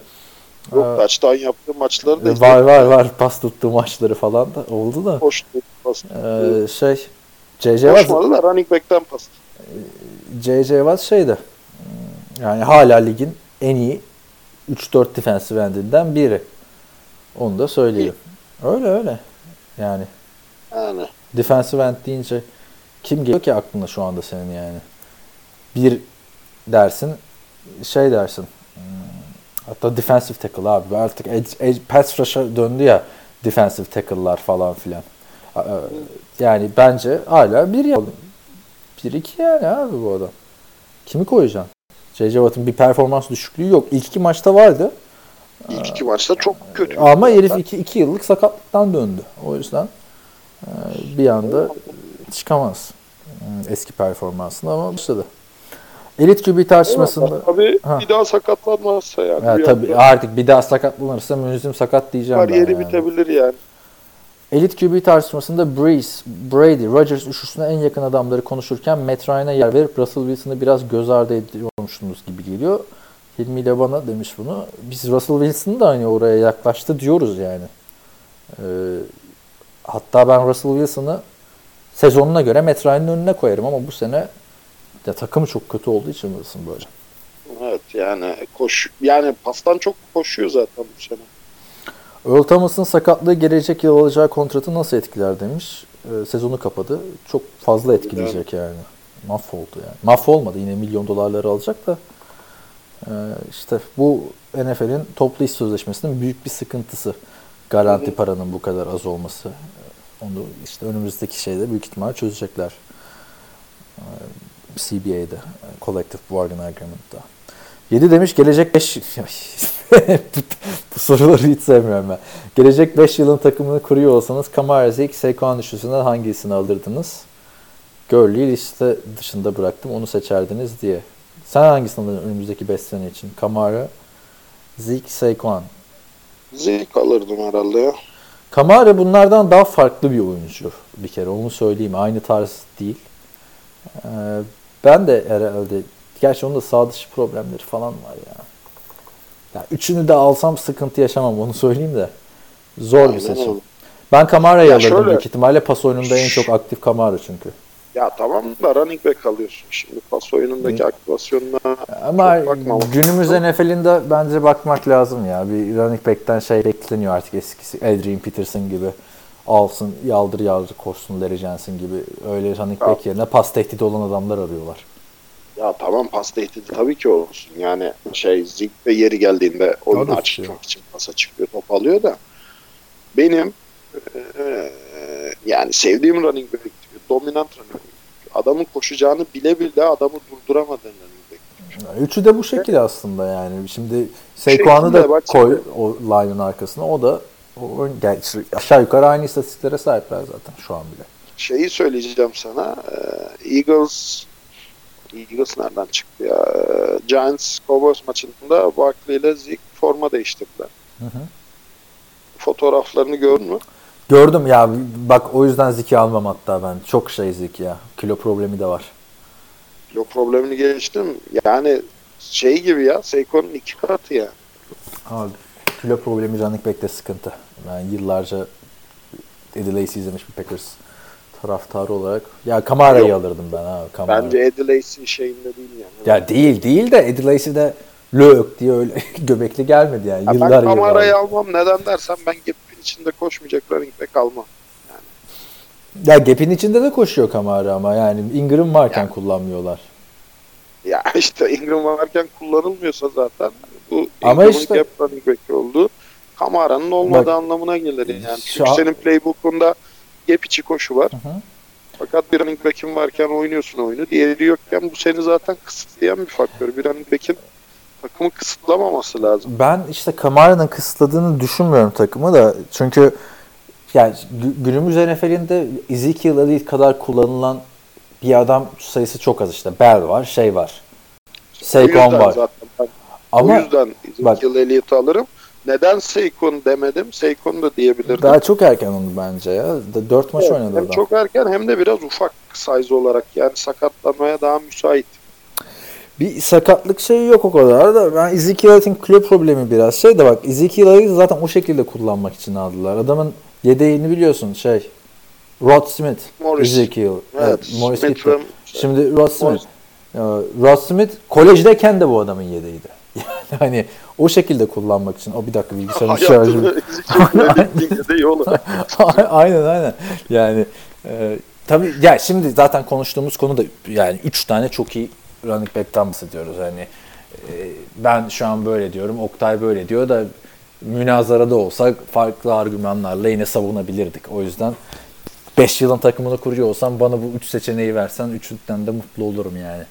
Yok touchdown yaptığı maçları da E, var var var pas tuttuğu maçları falan da oldu da. Koştu. Pas. E, şey Watt Koşmadı da running back'ten pas. JJ Watt şeydi. Yani hala ligin en iyi 3-4 defensive endinden biri. Onu da söyleyeyim. Öyle öyle. Yani Yani defensive end deyince kim geliyor ki aklına şu anda senin yani? Bir dersin, şey dersin. hmm, Hatta defensive tackle abi. Artık edge, edge, pass rush'a döndü ya defensive tackle'lar falan filan. Aa, Yani bence hala bir ya. Bir iki yani abi bu adam. Kimi koyacaksın? J.J. Watt'ın bir performans düşüklüğü yok. İlk iki maçta vardı. ilk iki maçta çok kötü. Ama herif iki, iki yıllık sakatlıktan döndü. O yüzden e, bir anda çıkamaz e, eski performansına ama başladı. Elit QB tartışmasında Tabii Ha. bir daha sakatlanmazsa yani. ya, bir tabii anda artık bir daha sakatlanırsa münzim sakat diyeceğim ben. kariyeri yani. bitebilir yani. Elit QB tartışmasında Breeze, Brady, Rodgers üçlüsüne en yakın adamları konuşurken Matt Ryan'a yer verip Russell Wilson'ı biraz göz ardı ediyormuşsunuz gibi geliyor. Hilmi ile bana demiş bunu. Biz Russell Wilson'ı da hani oraya yaklaştı diyoruz yani. Ee, hatta ben Russell Wilson'ı sezonuna göre Matt Ryan'ın önüne koyarım ama bu sene ya takımı çok kötü olduğu için Wilson böyle. yani koş yani pastan çok koşuyor zaten bu sene. Earl Thomas'ın sakatlığı gelecek yıl alacağı kontratı nasıl etkiler demiş. Ee, sezonu kapadı. Çok fazla etkileyecek yani. Mahvoldu yani. Mahvolmadı yine milyon dolarları alacak da. Ee, işte bu NFL'in toplu iş sözleşmesinin büyük bir sıkıntısı. Garanti paranın bu kadar az olması. Onu işte önümüzdeki şeyde büyük ihtimal çözecekler. Ee, CBA'de, Collective Bargaining Agreement'da. 7 demiş gelecek 5 bu soruları hiç sevmiyorum ben. Gelecek 5 yılın takımını kuruyor olsanız Kamara Zeke, Saquon üçlüsünden hangisini alırdınız? Gurley'i liste dışında bıraktım onu seçerdiniz diye. Sen hangisini alırdın önümüzdeki 5 sene için? Kamara, Zeke, Saquon. Zevk alırdım herhalde ya. Kamara bunlardan daha farklı bir oyuncu bir kere onu söyleyeyim. Aynı tarz değil. Ee, ben de herhalde gerçi onun da sağ dışı problemleri falan var ya. Ya. Üçünü de alsam sıkıntı yaşamam onu söyleyeyim de. Zor bir Aynen seçim. öyle. Ben Kamara'yı Ya alırdım şöyle- büyük ihtimalle. Pas oyununda en çok aktif Kamara çünkü. Ya tamam da running back alıyorsun. Şimdi pas oyunundaki aktivasyonuna Ama günümüz. NFL'inde bence bakmak lazım ya. Bir running back'ten şey bekleniyor artık eskisi. Adrian Peterson gibi alsın, yaldır yaldır koşsun Larry Johnson gibi. Öyle running Ya. back yerine pas tehdidi olan adamlar arıyorlar. Ya tamam pas tehdidi tabii ki olsun. Yani şey Zig de yeri geldiğinde oyunu Tabii açmak için pasa çıkıyor, top alıyor da benim eee, yani sevdiğim running back dominant running back. Adamın koşacağını bile bile adamı durduramadığın running back. Üçü de bu şekilde aslında yani. Şimdi şekilde da bak- koy o line'ın arkasına. O da o, yani aşağı yukarı aynı istatistiklere sahipler zaten şu an bile. Şeyi söyleyeceğim sana. Eagles Eagles nereden çıktı ya? Eee, Giants Cowboys maçında Barkley ile Zig forma değiştirdiler. Hı hı. Fotoğraflarını gördün mü? Gördüm ya bak o yüzden Ziki almam hatta ben. Çok şey Ziki ya. Kilo problemi de var. Kilo problemini geçtim. Yani şey gibi ya. Seiko'nun iki katı ya. Abi kilo problemi running back'te sıkıntı. Ben yıllarca Eddie Lacy izlemiş bir Packers taraftarı olarak. Ya Kamara'yı Yok. alırdım ben abi. Kamara. Bence Eddie Lacy şeyinde değil yani. Ya değil değil de Eddie Lacy de lök diye öyle göbekli gelmedi yani. Ya Yıllar ben yıllar. kamerayı almam. Neden dersen ben gap'in içinde koşmayacak running back almam. Ya gap'in içinde de koşuyor Kamara ama yani Ingram varken Yani. kullanmıyorlar. Ya işte Ingram varken kullanılmıyorsa zaten bu Ama Ingram'ın işte- gap running back oldu. Kamara'nın olmadığı Bak, anlamına gelir yani. Çünkü an- senin playbook'unda gap içi koşu var. Hı hı. Fakat bir running back'in varken oynuyorsun oyunu. Diğeri yokken bu seni zaten kısıtlayan bir faktör. Bir running back'in takımı kısıtlamaması lazım. Ben işte Kamara'nın kısıtladığını düşünmüyorum takımı da. Çünkü yani gü- günümüz NFL'inde Ezekiel Elliott kadar kullanılan bir adam sayısı çok az işte. Bell var, şey var. Saquon var. zaten ben Ama o yüzden Ezekiel Elliott'ı alırım. Neden Saquon demedim? Saquon da diyebilirdim. daha çok erken onu bence ya. Dört maç Evet, oynadı hem adam. çok erken hem de biraz ufak size olarak yani sakatlanmaya daha müsait. Bir sakatlık şeyi yok o kadar da ben Ezekiel Elliott'in kilo problemi biraz şey de bak Ezekiel Elliott'ı zaten o şekilde kullanmak için aldılar. Adamın yedeğini biliyorsun şey Rod Smith, Morris. Ezekiel. Evet, Morris Smith gitti. Şimdi Rod Smith. Morris. Rod Smith kolejdeyken de bu adamın yedeğiydi. Yani hani o şekilde kullanmak için. O bir dakika bilgisayarın şarjı. Yolu. aynen aynen. Yani e, tabii ya şimdi zaten konuştuğumuz konu da yani 3 tane çok iyi running back'ten bahsediyoruz. Hani e, ben şu an böyle diyorum, Oktay böyle diyor da münazarada olsak farklı argümanlarla yine savunabilirdik. O yüzden 5 yılın takımını kuruyor olsam bana bu 3 seçeneği versen üçünden de mutlu olurum yani.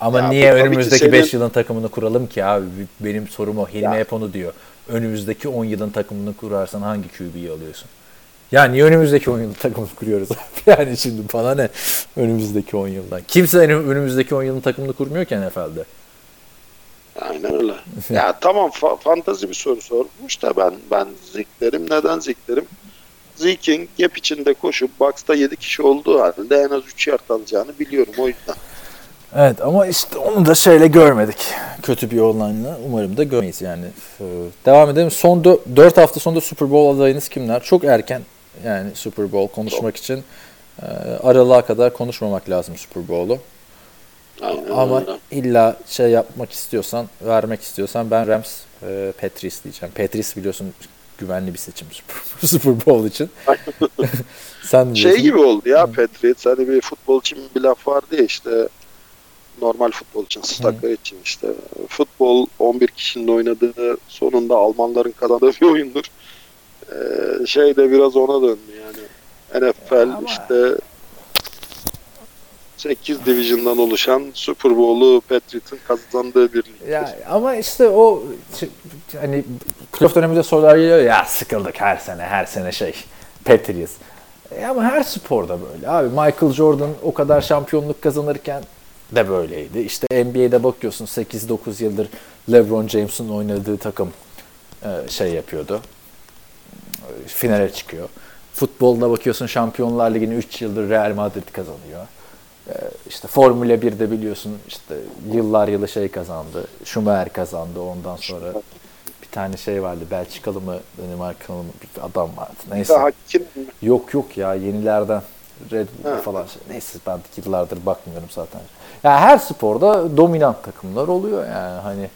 Ama Ya niye önümüzdeki 5 senin- yılın takımını kuralım ki abi? Benim sorum o. Hilmi hep onu diyor. Önümüzdeki 10 yılın takımını kurarsan hangi QB'yi alıyorsun? Ya niye önümüzdeki 10 yılın takımını kuruyoruz? yani şimdi bana ne önümüzdeki 10 yıldan? Kimse önü- önümüzdeki 10 yılın takımını kurmuyor ki NFL'de. Aynen öyle. ya tamam fa- fantazi bir soru sormuş da ben ben ziklerim. Neden ziklerim? Zeke'in gap içinde koşup box'ta 7 kişi olduğu halde en az 3 yard alacağını biliyorum o yüzden. Evet ama işte onu da şeyle görmedik. Kötü bir online'la. Umarım da görmeyiz yani. Ee, Devam edelim. Son 4 hafta sonunda Super Bowl adayınız kimler? Çok erken yani Super Bowl konuşmak için. Ee, Aralığa kadar konuşmamak lazım Super Bowl'u. Ama öyle. illa şey yapmak istiyorsan, vermek istiyorsan ben Rams e, Patrice diyeceğim. Patrice biliyorsun güvenli bir seçim Super- Bowl için. Sen Şey gibi oldu ya Patriots hani bir futbol için bir laf vardı ya işte normal futbol için, staka için işte futbol 11 kişinin oynadığı sonunda Almanların kazandığı bir oyundur. Ee, şey de biraz ona döndü yani. NFL Ama- işte 8 division'dan oluşan Super Bowl'u Patriots'ın kazandığı bir ligdir. Ya ama işte o hani playoff döneminde sorular geliyor ya sıkıldık her sene her sene şey Patriots. E ama her sporda böyle abi. Michael Jordan o kadar şampiyonluk kazanırken de böyleydi. İşte NBA'de bakıyorsun 8-9 yıldır LeBron James'in oynadığı takım e, şey yapıyordu. E, Finale çıkıyor. Futbolda bakıyorsun Şampiyonlar Ligi'ni 3 yıldır Real Madrid kazanıyor. Ee, işte Formula 1'de biliyorsun işte yıllar yılı şey kazandı. Schumacher kazandı. Ondan sonra bir tane şey vardı. Belçikalı mı Danimarkalı mı bir adam vardı. Neyse. Yok yok ya yenilerden. Red Bull falan şey. Neyse ben yıllardır bakmıyorum zaten. Ya her sporda dominant takımlar oluyor yani hani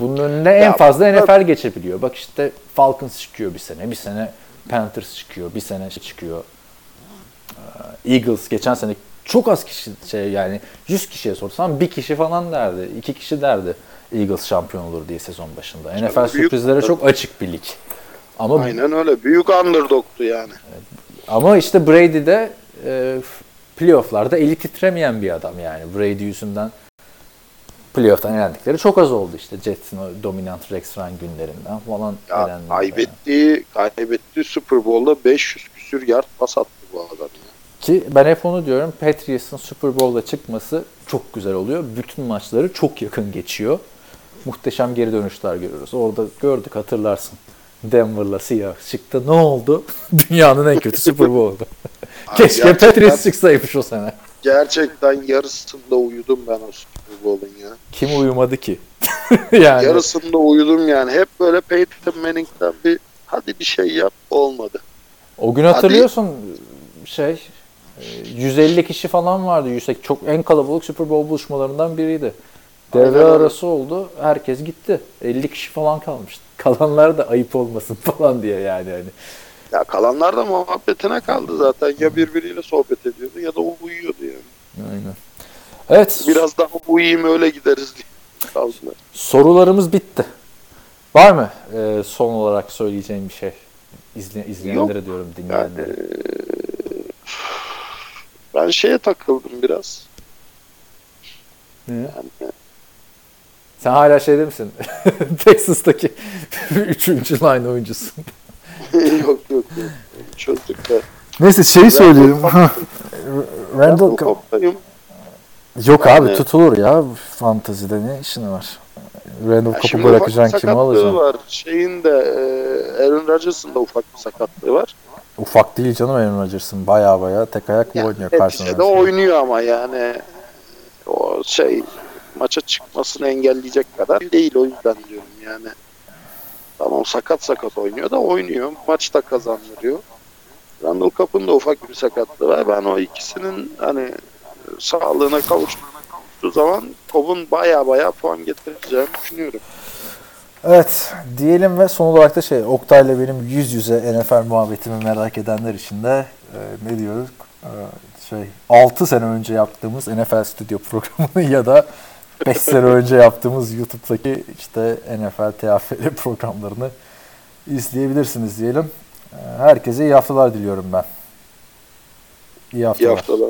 bunun önüne en Ya, fazla. NFL geçebiliyor. Bak işte Falcons çıkıyor bir sene, bir sene Panthers çıkıyor, bir sene şey çıkıyor. Ee, Eagles geçen sene çok az kişi şey yani 100 kişiye sorsan bir kişi falan derdi, iki kişi derdi Eagles şampiyon olur diye sezon başında. NFL büyük- sürprizlere çok açık bir lig. Ama aynen öyle. Büyük underdog'tu yani. ama işte Brady de e, playofflarda eli titremeyen bir adam yani. Brady yüzünden playoff'tan elendikleri çok az oldu işte. Jets'in o dominant Rex Ryan günlerinden falan Ya kaybettiği, kaybettiği Super Bowl'da 500 küsür yard pas attı bu adam. Ki ben hep onu diyorum. Patriots'ın Super Bowl'da çıkması çok güzel oluyor. Bütün maçları çok yakın geçiyor. Muhteşem geri dönüşler görüyoruz. Orada gördük hatırlarsın. Denver'la Seahawks çıktı. Ne oldu? Dünyanın en kötü Super Bowl'du. Keşke gerçekten- Patriots çıksaymış o sene. Gerçekten yarısında uyudum ben o Super Bowl'un ya. Kim uyumadı ki? yani Yarısında uyudum yani. Hep böyle Peyton Manning'den bir hadi bir şey yap olmadı. o gün hatırlıyorsun şey e, 150 kişi falan vardı. 100, çok en kalabalık Super Bowl buluşmalarından biriydi. Devre Aynen arası oldu. Herkes gitti. 50 kişi falan kalmıştı. Kalanlar da ayıp olmasın falan diye yani hani. Ya kalanlar da muhabbetine kaldı zaten. Ya birbiriyle sohbet ediyordu ya da o uyuyordu yani. Aynen. Evet. Biraz daha uyuyayım öyle gideriz diye kaldılar. Sorularımız bitti. Var mı e, son olarak söyleyeceğim bir şey? İzle, izleyenlere diyorum Yani dinleyenlere. eee, ben şeye takıldım biraz. Ne? Yani Sen hala şeyde misin? Texas'taki üçüncü line oyuncusun. yok yok yok. Çözdük de. Neyse şeyi söyleyelim. Randall Cobb'dayım. Yok abi Yani- tutulur ya fantazide ne işin var? Randall Cobb'u bırakacaksın kimi alacaksın? var. Şeyin de eee Aaron Rodgers'ın da ufak bir sakatlığı var. Ufak değil canım Aaron Rodgers'ın baya baya tek ayakla Yani oynuyor karşısında. neticede oynuyor ama yani o şey maça çıkmasını engelleyecek kadar değil o yüzden diyorum yani. Tamam sakat sakat oynuyor da oynuyor. Maçta kazandırıyor. Randall Cobb'un da ufak bir sakatlığı var. Ben o ikisinin hani sağlığına kavuştuğu zaman Cobb'un baya baya puan getireceğini düşünüyorum. Evet diyelim ve son olarak da şey Oktay'la benim yüz yüze NFL muhabbetimi merak edenler için de e, ne diyoruz? E, şey 6 sene önce yaptığımız NFL Studio programını ya da 5 sene önce yaptığımız YouTube'daki işte NFL TFL programlarını izleyebilirsiniz diyelim. E, herkese iyi haftalar diliyorum ben. İyi İyi haftalar. haftalar.